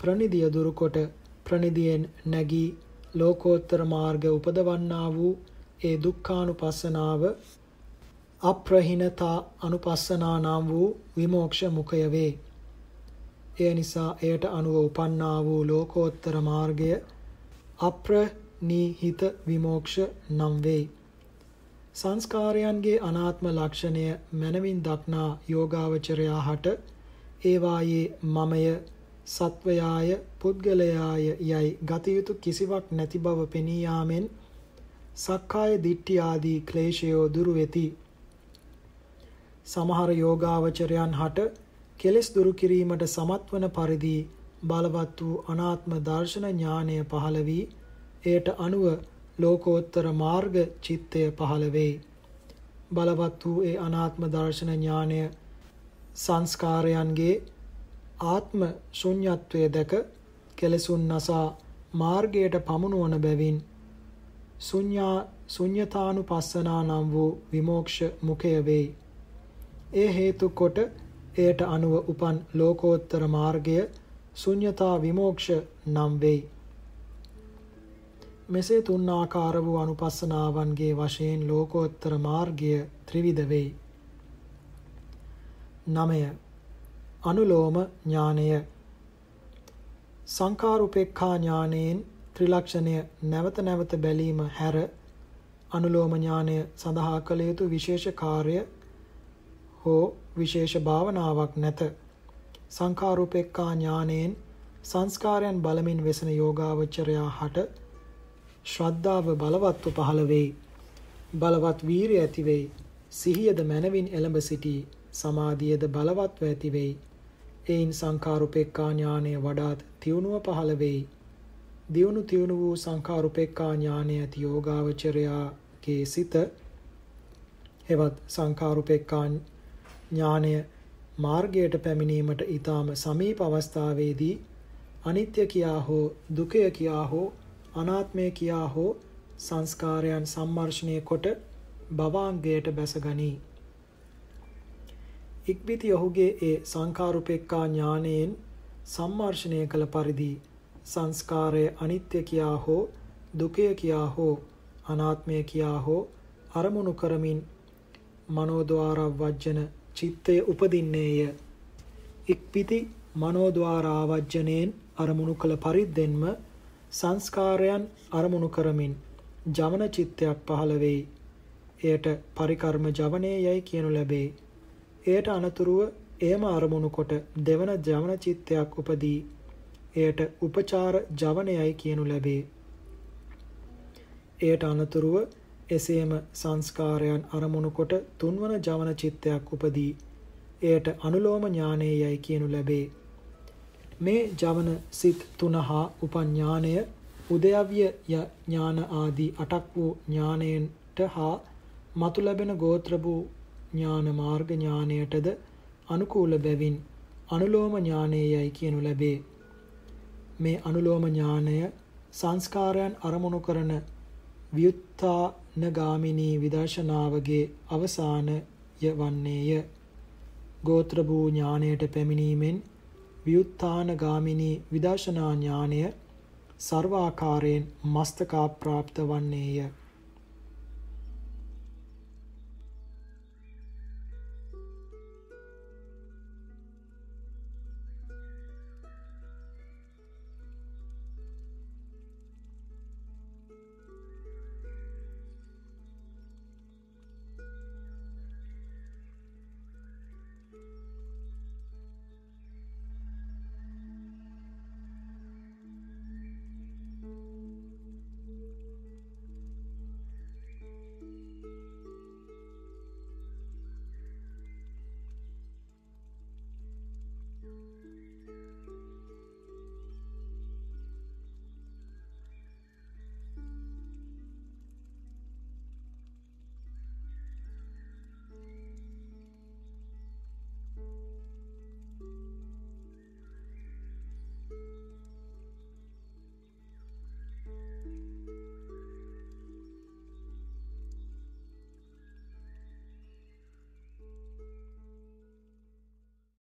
ප්‍රනිදිය දුරුකොට ප්‍රනිදියෙන් නැගී ලෝකෝත්තර මාර්ග උපදවන්නා වූ ඒ දුක්ඛානුපස්සනාව අප්‍රහිනතා අනුපස්සනා නම් වූ විමෝක්ෂ මුඛය වේ. එය නිසා එයට අනුව උපන්නා වූ ලෝකෝත්තර මාර්ගය අප්‍රනීහිත විමෝක්ෂ නම් වෙයි. සංස්කාරයන්ගේ අනාත්ම ලක්ෂණය මනවින් දක්නා යෝගාවචරයා හට ඒවායේ මමය සත්වයාය පුද්ගලයාය යයි ගත යුතු කිසිවක් නැති බව පෙනී යාමෙන් සක්කාය දිට්ඨි ආදී ක්ලේශයෝ දුරු වෙති. සමහර යෝගාවචරයන් හට කෙලෙස් දුරු කිරීමට සමත් වන පරිදි බලවත් වූ අනාත්ම දර්ශන ඥානය පහළ වී එයට අනුව ලෝකෝත්තර මාර්ග චිත්තය පහළ වෙයි. බලවත් වූ ඒ අනාත්ම දර්ශන ඥානය සංස්කාරයන්ගේ ආත්ම ශුන්‍යත්වය දැක කෙලසුන් නසා මාර්ගයට පමුණුවන බැවින් ශුන්‍යා ශුන්‍යතානුපස්සනා නම් වූ විමෝක්ෂ මුඛය වෙයි. ඒ හේතු කොට එයට අනුව උපන් ලෝකෝත්තර මාර්ගය ශුන්‍යතා විමෝක්ෂ නම් වෙයි. මෙසේ තුන් ආකාර වූ අනුපස්සනාවන්ගේ වශයෙන් ලෝකෝත්තර මාර්ගය ත්‍රිවිධ වෙයි. 9. අනුලෝම ඥානය සංඛාරුපේක්ඛා ඥානයෙන් ත්‍රිලක්ෂණය නැවත නැවත බැලීම හැර අනුලෝම ඥානය සඳහා කළ යුතු විශේෂ කාර්ය හෝ විශේෂ භාවනාවක් නැත. සංඛාරූපේක්ඛා ඥානයෙන් සංස්කාරයන් බලමින් වෙසෙන යෝගාවචරයා හට ශ්‍රද්ධාව බලවත්ව පහළ වෙයි. බලවත් වීරිය ඇති වෙයි. සිහියද මනවින් එළඹ සිටී. සමාධියද බලවත්ව ඇති වෙයි. එයින් සංඛාරූපේක්ඛා ඥානය වඩාත් තියුණුව පහළ වෙයි. දියුණු තියුණු වූ සංඛාරුපේක්ඛා ඥානය ඇති යෝගාවචරයාගේ සිත හෙවත් සංඛාරුපේක්ඛා ඥානය මාර්ගයට පැමිණීමට ඊටාම සමීප අවස්ථාවේදී අනිත්‍ය කියා හෝ දුකය කියා හෝ අනාත්මය කියා හෝ සංස්කාරයන් සම්මර්ෂණය කොට භවාංගයට බැසගනී. ඉක්බිති ඔහුගේ ඒ සංඛාරුපේක්ඛා ඥානයෙන් සම්මර්ෂණය කළ පරිදි සංස්කාරය අනිත්‍ය කියා හෝ දුකය කියා හෝ අනාත්මය කියා හෝ අරමුණු කරමින් මනෝද්වාර වජ්ජන චිත්තය උපදින්නේය. ඉක්පිති මනෝද්වාර ආවජ්ජනයෙන් අරමුණු කළ පරිද්දෙන්ම සංස්කාරයන් අරමුණු කරමින් ජවන චිත්තයක් පහළ වෙයි. එයට පරිකර්ම ජවනයේ යයි කියනු ලැබේ. එයට අනතුරුව එයම අරමුණු කොට දෙවන ජවන චිත්තයක් උපදී. එයට උපචාර ජවනයයි කියනු ලැබේ. එයට අනතුරුව එසේම සංස්කාරයන් අරමුණු කොට තුන්වන ජවන චිත්තයක් උපදී. එයට අනුලෝම ඥානයයි කියනු ලැබේ. මේ ජවන සිත් තුන හා උපඥානය උදයව්‍ය ඥාන ආදී අටක් වූ ඥානයන්ට හා මතු ලැබෙන ගෝත්‍ර වූ ඥාන මාර්ග ඥානයටද අනුකූල බැවින් අනුලෝම ඥානයයි කියනු ලැබේ. මේ අනුලෝම ඥානය සංස්කාරයන් අරමුණු කරන ව්‍යුත්ථානගාමිනී විදර්ශනාවගේ අවසානය වන්නේය. ගෝත්‍ර වූ ඥානයට පැමිණීමෙන් ව්‍යුත්ථානගාමිනී විදර්ශනා ඥානය සර්වාකාරයෙන් මස්තකා ප්‍රාප්ත වන්නේය.